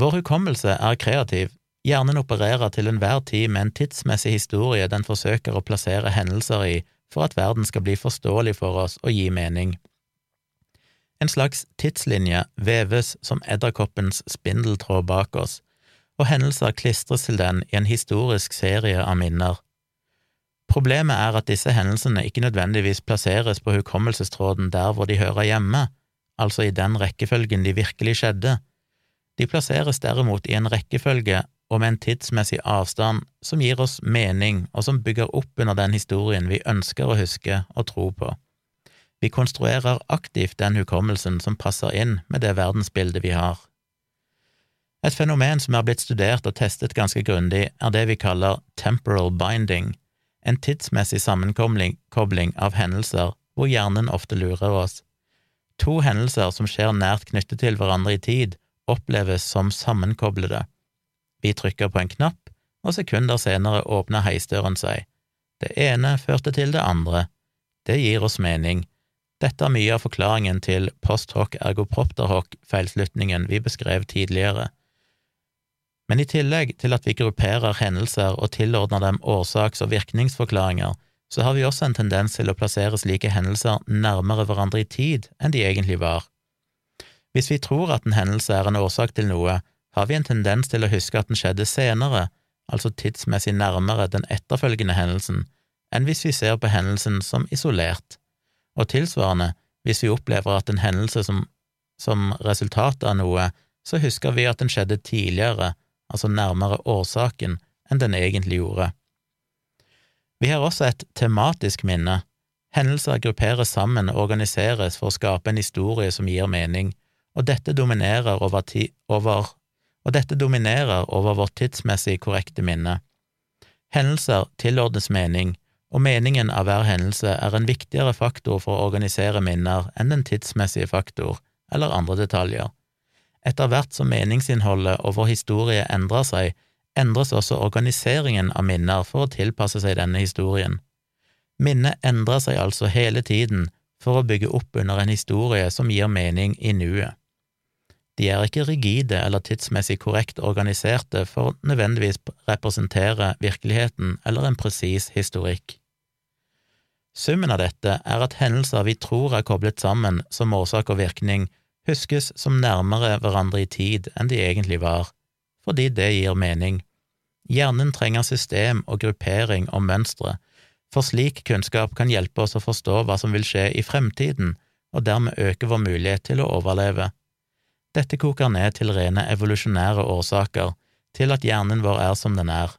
Vår hukommelse er kreativ, hjernen opererer til enhver tid med en tidsmessig historie den forsøker å plassere hendelser i for at verden skal bli forståelig for oss og gi mening. En slags tidslinje veves som edderkoppens spindeltråd bak oss, og hendelser klistres til den i en historisk serie av minner. Problemet er at disse hendelsene ikke nødvendigvis plasseres på hukommelsestråden der hvor de hører hjemme, altså i den rekkefølgen de virkelig skjedde. De plasseres derimot i en rekkefølge og med en tidsmessig avstand som gir oss mening, og som bygger opp under den historien vi ønsker å huske og tro på. Vi konstruerer aktivt den hukommelsen som passer inn med det verdensbildet vi har. Et fenomen som er blitt studert og testet ganske grundig, er det vi kaller temporal binding, en tidsmessig sammenkobling av hendelser hvor hjernen ofte lurer oss. To hendelser som skjer nært knyttet til hverandre i tid, oppleves som sammenkoblede. Vi trykker på en knapp, og sekunder senere åpner heisdøren seg. Det ene førte til det andre. Det gir oss mening. Dette er mye av forklaringen til post hoc ergopropter hoc-feilslutningen vi beskrev tidligere. Men i tillegg til at vi grupperer hendelser og tilordner dem årsaks- og virkningsforklaringer, så har vi også en tendens til å plassere slike hendelser nærmere hverandre i tid enn de egentlig var. Hvis vi tror at en hendelse er en årsak til noe, har vi en tendens til å huske at den skjedde senere, altså tidsmessig nærmere den etterfølgende hendelsen, enn hvis vi ser på hendelsen som isolert, og tilsvarende, hvis vi opplever at en hendelse som, som resultat av noe, så husker vi at den skjedde tidligere, altså nærmere årsaken, enn den egentlig gjorde. Vi har også et tematisk minne. Hendelser grupperes sammen og organiseres for å skape en historie som gir mening, og dette dominerer over, over, og dette dominerer over vårt tidsmessig korrekte minne. Hendelser tilordnes mening, og meningen av hver hendelse er en viktigere faktor for å organisere minner enn den tidsmessige faktor eller andre detaljer. Etter hvert som meningsinnholdet og vår historie endrer seg, endres også organiseringen av minner for å tilpasse seg denne historien. Minnet endrer seg altså hele tiden for å bygge opp under en historie som gir mening i nuet. De er ikke rigide eller tidsmessig korrekt organiserte for å nødvendigvis representere virkeligheten eller en presis historikk. Summen av dette er at hendelser vi tror er koblet sammen som årsak og virkning, huskes som nærmere hverandre i tid enn de egentlig var, fordi det gir mening. Hjernen trenger system og gruppering og mønstre, for slik kunnskap kan hjelpe oss å forstå hva som vil skje i fremtiden, og dermed øke vår mulighet til å overleve. Dette koker ned til rene evolusjonære årsaker, til at hjernen vår er som den er.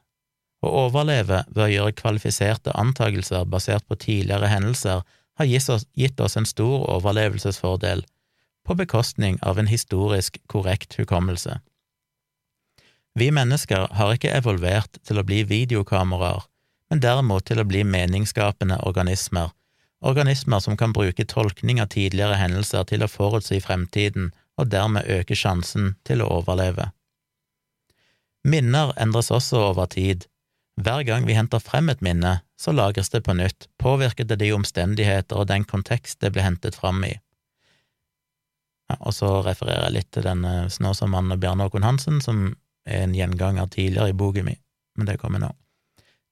Å overleve ved å gjøre kvalifiserte antagelser basert på tidligere hendelser har gitt oss en stor overlevelsesfordel, på bekostning av en historisk korrekt hukommelse. Vi mennesker har ikke evolvert til å bli videokameraer, men derimot til å bli meningsskapende organismer, organismer som kan bruke tolkning av tidligere hendelser til å forutsi fremtiden og dermed øke sjansen til å overleve. Minner endres også over tid. Hver gang vi henter frem et minne, så lagres det på nytt, påvirket det de omstendigheter og den kontekst det ble hentet frem i. Ja, og så refererer jeg litt til denne Snåsamannen og Bjarne Håkon Hansen, som er en gjenganger tidligere i boka mi, men det kommer nå.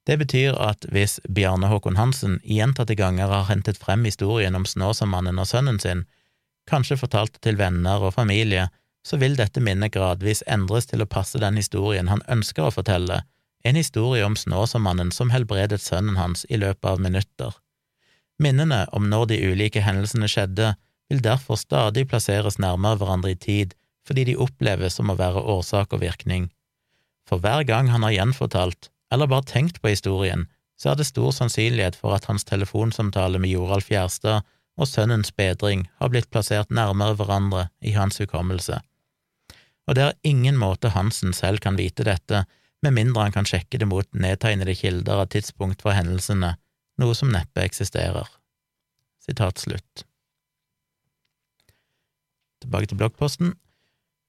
Det betyr at hvis Bjarne Håkon Hansen gjentatte ganger har hentet frem historien om Snåsamannen og sønnen sin, kanskje fortalt til venner og familie, så vil dette minnet gradvis endres til å passe den historien han ønsker å fortelle, en historie om Snåsamannen som helbredet sønnen hans i løpet av minutter. Minnene om når de ulike hendelsene skjedde, vil derfor stadig plasseres nærmere hverandre i tid, fordi de oppleves som å være årsak og virkning. For hver gang han har gjenfortalt, eller bare tenkt på historien, så er det stor sannsynlighet for at hans telefonsamtale med Joralf Gjerstad og sønnens bedring har blitt plassert nærmere hverandre i hans hukommelse. Og det er ingen måte Hansen selv kan vite dette, med mindre han kan sjekke det mot nedtegnede kilder av tidspunkt for hendelsene, noe som neppe eksisterer. Sitat slutt. Tilbake til bloggposten.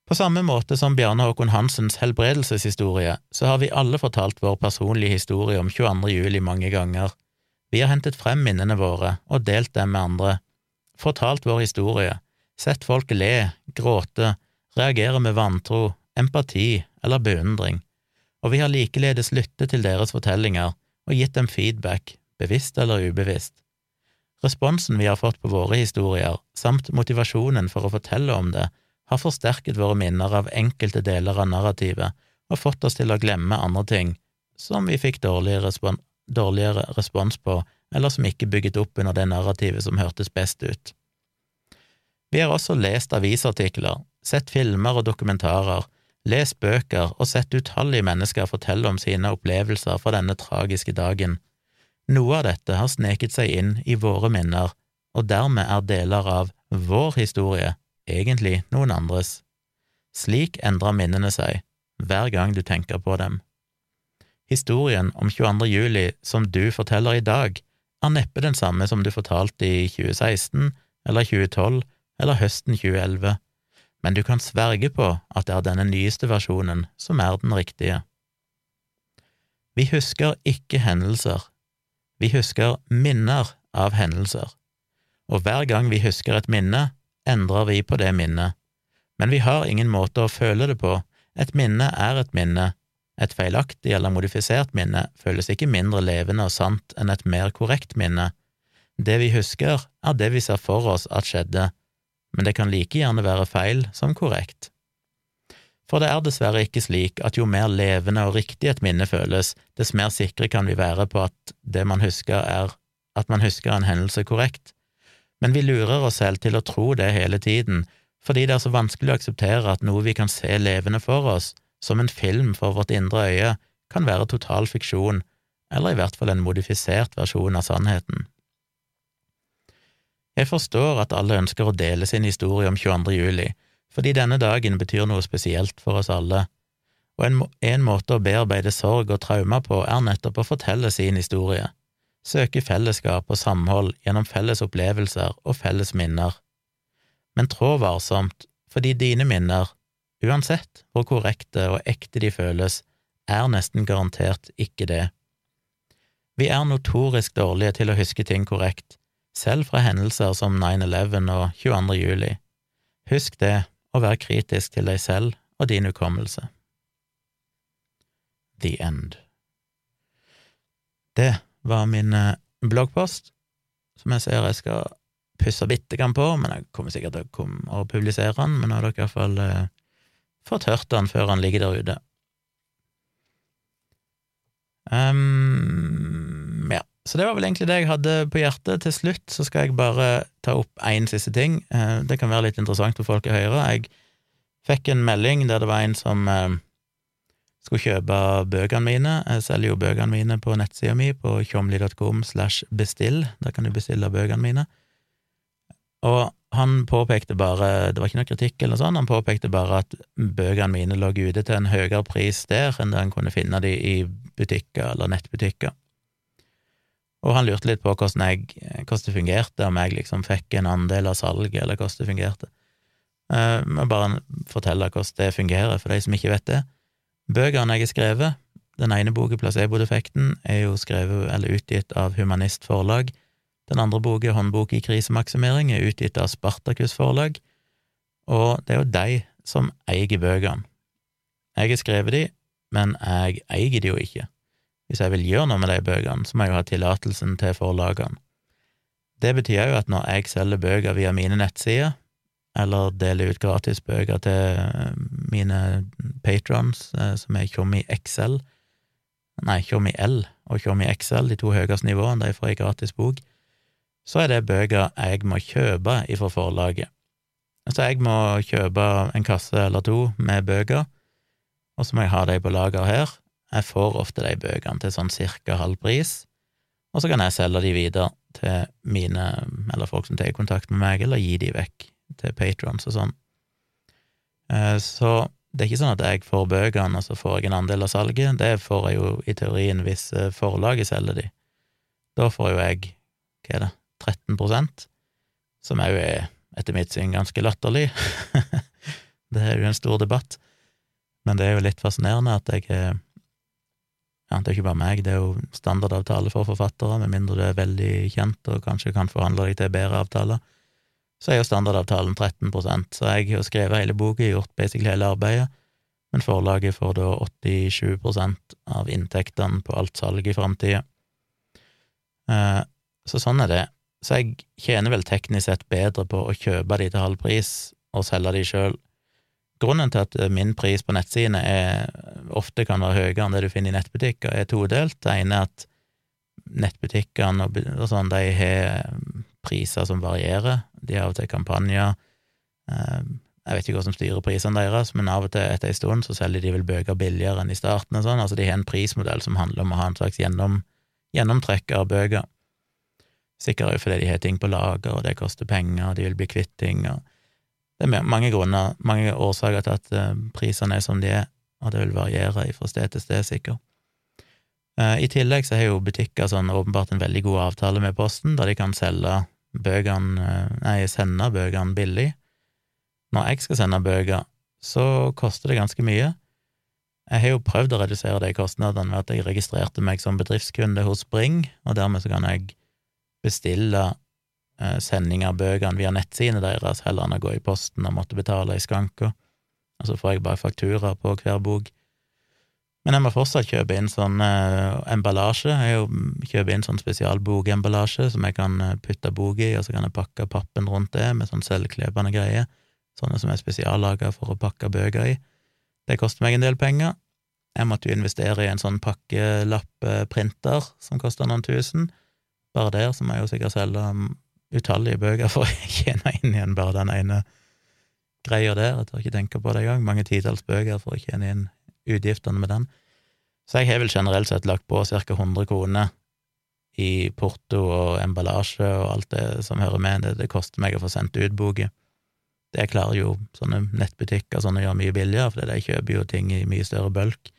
På samme måte som Bjarne Håkon Hansens helbredelseshistorie, så har vi alle fortalt vår personlige historie om 22. juli mange ganger, vi har hentet frem minnene våre og delt dem med andre, fortalt vår historie, sett folk le, gråte, reagere med vantro, empati eller beundring, og vi har likeledes lyttet til deres fortellinger og gitt dem feedback, bevisst eller ubevisst. Responsen vi har fått på våre historier, samt motivasjonen for å fortelle om det, har forsterket våre minner av enkelte deler av narrativet og fått oss til å glemme andre ting, som vi fikk dårligere respons dårligere respons på, eller som ikke bygget opp under det narrativet som hørtes best ut. Vi har også lest avisartikler, sett filmer og dokumentarer, lest bøker og sett utallige mennesker fortelle om sine opplevelser fra denne tragiske dagen. Noe av dette har sneket seg inn i våre minner, og dermed er deler av vår historie egentlig noen andres. Slik endrer minnene seg hver gang du tenker på dem. Historien om 22. juli som du forteller i dag, er neppe den samme som du fortalte i 2016 eller 2012 eller høsten 2011, men du kan sverge på at det er denne nyeste versjonen som er den riktige. Vi husker ikke hendelser, vi husker minner av hendelser, og hver gang vi husker et minne, endrer vi på det minnet, men vi har ingen måte å føle det på, et minne er et minne, et feilaktig eller modifisert minne føles ikke mindre levende og sant enn et mer korrekt minne. Det vi husker, er det vi ser for oss at skjedde, men det kan like gjerne være feil som korrekt. For det er dessverre ikke slik at jo mer levende og riktig et minne føles, dess mer sikre kan vi være på at det man husker, er at man husker en hendelse korrekt. Men vi lurer oss selv til å tro det hele tiden, fordi det er så vanskelig å akseptere at noe vi kan se levende for oss, som en film for vårt indre øye, kan være total fiksjon, eller i hvert fall en modifisert versjon av sannheten. Jeg forstår at alle ønsker å dele sin historie om 22. juli, fordi denne dagen betyr noe spesielt for oss alle, og en, en måte å bearbeide sorg og traumer på er nettopp å fortelle sin historie, søke fellesskap og samhold gjennom felles opplevelser og felles minner. Men trå varsomt, fordi dine minner, uansett hvor korrekte og ekte de føles, er nesten garantert ikke det. Vi er notorisk dårlige til å huske ting korrekt, selv fra hendelser som 9-11 og 22. juli. Husk det, og vær kritisk til deg selv og din hukommelse. The End. Det var min eh, bloggpost, som jeg ser jeg skal pusse bitte grann på, men jeg kommer sikkert til å publisere den, men nå har dere iallfall eh, fått hørt den før den ligger der ute. Um, så det var vel egentlig det jeg hadde på hjertet. Til slutt så skal jeg bare ta opp én siste ting. Uh, det kan være litt interessant for folk å høre. Jeg fikk en melding der det var en som uh, skulle kjøpe bøkene mine. Jeg selger jo bøkene mine på nettsida mi på tjomli.com slash bestill. Der kan du bestille bøkene mine. Og han påpekte bare, det var ikke noe kritikk eller sånn, han påpekte bare at bøkene mine lå ute til en høyere pris der enn det han kunne finne de i butikker eller nettbutikker. Og han lurte litt på hvordan, jeg, hvordan det fungerte, om jeg liksom fikk en andel av salget, eller hvordan det fungerte. Jeg må bare fortelle hvordan det fungerer, for de som ikke vet det. Bøkene jeg har skrevet, den ene boka, Placebo-defekten, er jo skrevet eller utgitt av Humanist Forlag, den andre boka, Håndbok i krisemaksimering, er utgitt av Spartakus forlag, og det er jo de som eier bøkene. Jeg har skrevet de, men jeg eier de jo ikke. Hvis jeg vil gjøre noe med de bøkene, så må jeg jo ha tillatelsen til forlagene. Det betyr jo at når jeg selger bøker via mine nettsider, eller deler ut gratis bøker til eh, mine patrons, eh, som er Tjommi XL, nei, Tjommi L og Tjommi XL, de to høyeste nivåene, de får ei gratis bok, så er det bøker jeg må kjøpe ifra forlaget. Så jeg må kjøpe en kasse eller to med bøker, og så må jeg ha de på lager her. Jeg får ofte de bøkene til sånn cirka halv pris, og så kan jeg selge de videre til mine, eller folk som tar kontakt med meg, eller gi de vekk til patrons og sånn. Eh, så det er ikke sånn at jeg får bøkene, og så får jeg en andel av salget. Det får jeg jo i teorien hvis eh, forlaget selger de. Da får jo jeg, hva er det, 13% som òg er, etter mitt syn, ganske latterlig. det er jo en stor debatt, men det er jo litt fascinerende at jeg er ja, det er ikke bare meg, det er jo standardavtale for forfattere, med mindre du er veldig kjent og kanskje kan forhandle deg til bedre avtaler. Så er jo standardavtalen 13% så jeg har skrevet hele boka, gjort basically hele arbeidet, men forlaget får da 87% av inntektene på alt salg i framtida. Eh, så sånn er det. Så jeg tjener vel teknisk sett bedre på å kjøpe de til halv pris og selge de sjøl. Grunnen til at eh, min pris på nettsidene er, ofte kan være høyere enn det du finner i nettbutikker, er todelt. Det ene er at nettbutikkene og, sånn, de har priser som varierer. De har av og til kampanjer. Eh, jeg vet ikke hva som styrer prisene deres, men av og til etter en stund så selger de vel bøker billigere enn i starten og sånn. Altså de har en prismodell som handler om å ha en slags gjennom, gjennomtrekk av bøker. Sikkert òg fordi de har ting på lager, og det koster penger, og de vil bli kvitt ting. og Det er mange grunner, mange årsaker til at uh, prisene er som de er, og det vil variere fra sted til sted, sikkert. Uh, I tillegg så har jo butikker sånn åpenbart en veldig god avtale med Posten, der de kan selge bøkene, uh, nei, sende bøkene billig. Når jeg skal sende bøker, så koster det ganske mye. Jeg har jo prøvd å redusere de kostnadene ved at jeg registrerte meg som bedriftskunde hos Spring, og dermed så kan jeg bestille eh, sending av bøkene via nettsidene deres, heller enn å gå i posten og måtte betale i skanker. Og så får jeg bare faktura på hver bok. Men jeg må fortsatt kjøpe inn sånn eh, emballasje. Jeg kjøper inn sånn spesialbokemballasje som jeg kan eh, putte bok i, og så kan jeg pakke pappen rundt det med sånn selvklebende greier, sånne som er spesiallaga for å pakke bøker i. Det koster meg en del penger. Jeg måtte jo investere i en sånn pakkelapprinter som koster noen tusen. Bare der så må jeg jo sikkert selge utallige bøker for å tjene inn igjen bare den ene greia der. Jeg tør ikke tenke på det engang. Mange titalls bøker for å tjene inn utgiftene med den. Så jeg har vel generelt sett lagt på ca. 100 kroner i porto og emballasje og alt det som hører med. Det, det koster meg å få sendt ut boka. Det klarer jo sånne nettbutikker sånne gjør mye billigere, for de kjøper jo ting i mye større bulk.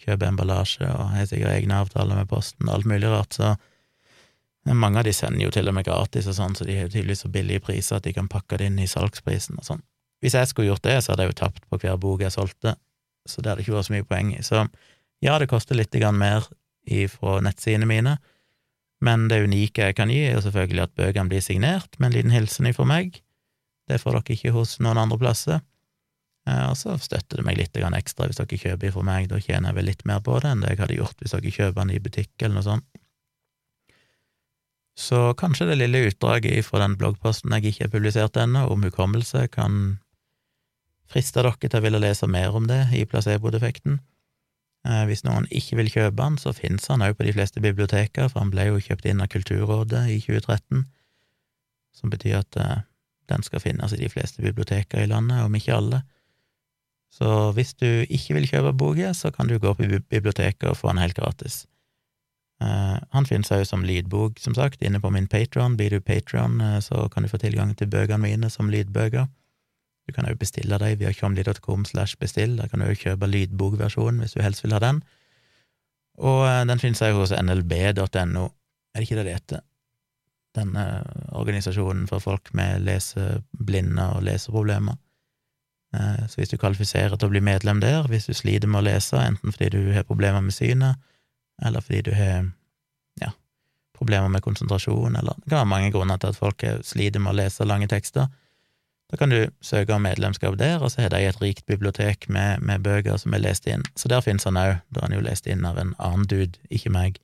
Kjøper emballasje og har sikkert egne avtaler med Posten og alt mulig rart, så mange av de sender jo til og med gratis og sånn, så de har tydeligvis så billige priser at de kan pakke det inn i salgsprisen og sånn. Hvis jeg skulle gjort det, så hadde jeg jo tapt på hver bok jeg solgte, så det hadde ikke vært så mye poeng i. Så ja, det koster litt mer fra nettsidene mine, men det unike jeg kan gi, er jo selvfølgelig at bøkene blir signert med en liten hilsen ifra meg. Det får dere ikke hos noen andre plasser. Eh, og så støtter det meg litt ekstra hvis dere kjøper ifra meg, da tjener jeg vel litt mer på det enn det jeg hadde gjort hvis dere kjøper den i butikk eller noe sånt. Så kanskje det lille utdraget fra den bloggposten jeg ikke har publisert ennå, om hukommelse, kan friste dere til å ville lese mer om det i placebo-defekten. Eh, hvis noen ikke vil kjøpe den, så finnes han òg på de fleste biblioteker, for han ble jo kjøpt inn av Kulturrådet i 2013, som betyr at eh, den skal finnes i de fleste biblioteker i landet, om ikke alle. Så hvis du ikke vil kjøpe boka, så kan du gå på biblioteket og få den helt gratis. Uh, han finnes òg som lydbok, som sagt, inne på min Patron. Blir du Patron, uh, så kan du få tilgang til bøkene mine som lydbøker. Du kan òg bestille dem via tjomli.com slash bestill. Der kan du òg kjøpe lydbokversjonen hvis du helst vil ha den. Og eh, den finnes òg hos nlb.no, er det ikke det det heter? Denne organisasjonen for folk med leseblinde og leseproblemer. Eh, så hvis du kvalifiserer til å bli medlem der, hvis du sliter med å lese, enten fordi du har problemer med synet, eller fordi du har ja, problemer med konsentrasjon, eller det kan være mange grunner til at folk sliter med å lese lange tekster, da kan du søke om medlemskap der, og så har de et rikt bibliotek med, med, bøker som er lest inn. Så der finnes han òg, da han jo lest inn av en annen dude, ikke meg.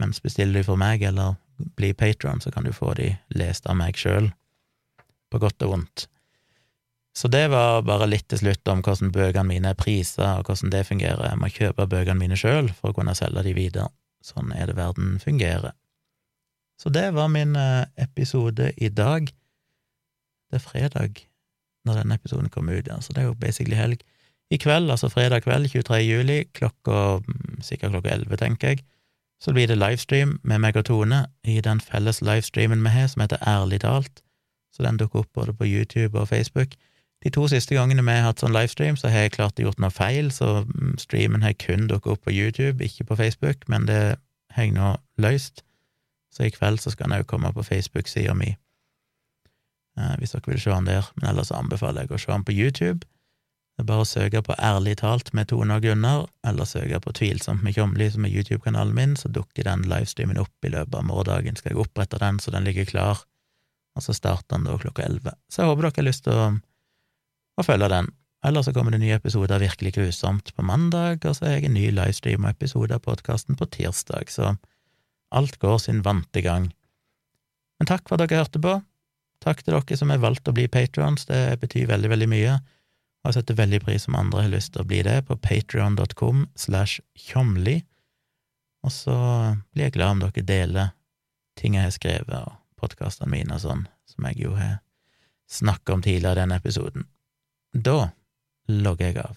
Mens bestiller du for meg, eller blir patron, så kan du få de lest av meg sjøl, på godt og vondt. Så det var bare litt til slutt om hvordan bøkene mine er prisa, og hvordan det fungerer. Jeg må kjøpe bøkene mine sjøl for å kunne selge de videre. Sånn er det verden fungerer. Så det var min eh, episode i dag. Det er fredag når denne episoden kommer ut, ja, så det er jo basically helg. I kveld, altså fredag kveld, 23. juli, klokka mm, sikkert klokka 11, tenker jeg, så blir det livestream med meg og Tone i den felles livestreamen vi har, som heter Ærlig talt, så den dukker opp både på YouTube og Facebook. De to siste gangene vi har hatt sånn livestream, så har jeg klart å gjort noe feil, så mm, streamen har kun dukket opp på YouTube, ikke på Facebook, men det har jeg nå løst, så i kveld så skal den òg komme på Facebook-sida mi. Eh, hvis dere vil se den der, men ellers anbefaler jeg å se den på YouTube. Det er bare å søke på Ærlig talt med Tone og Gunnar, eller søke på Tvilsomt med Tjomli, som er YouTube-kanalen min, så dukker den livestreamen opp i løpet av morgendagen. Skal jeg opprette den så den ligger klar, og så starter den da klokka elleve. Så jeg håper dere har lyst til å, å følge den. Eller så kommer det nye episoder av Virkelig grusomt på mandag, og så har jeg en ny livestream-episode av podkasten på tirsdag, så alt går sin vante gang. Men takk for at dere hørte på. Takk til dere som har valgt å bli patrons, det betyr veldig, veldig mye. Og jeg setter veldig pris om andre har lyst til å bli det, på patrion.com slash tjomli. Og så blir jeg glad om dere deler ting jeg har skrevet, og podkastene mine og sånn, som jeg jo har snakka om tidligere i denne episoden. Da logger jeg av.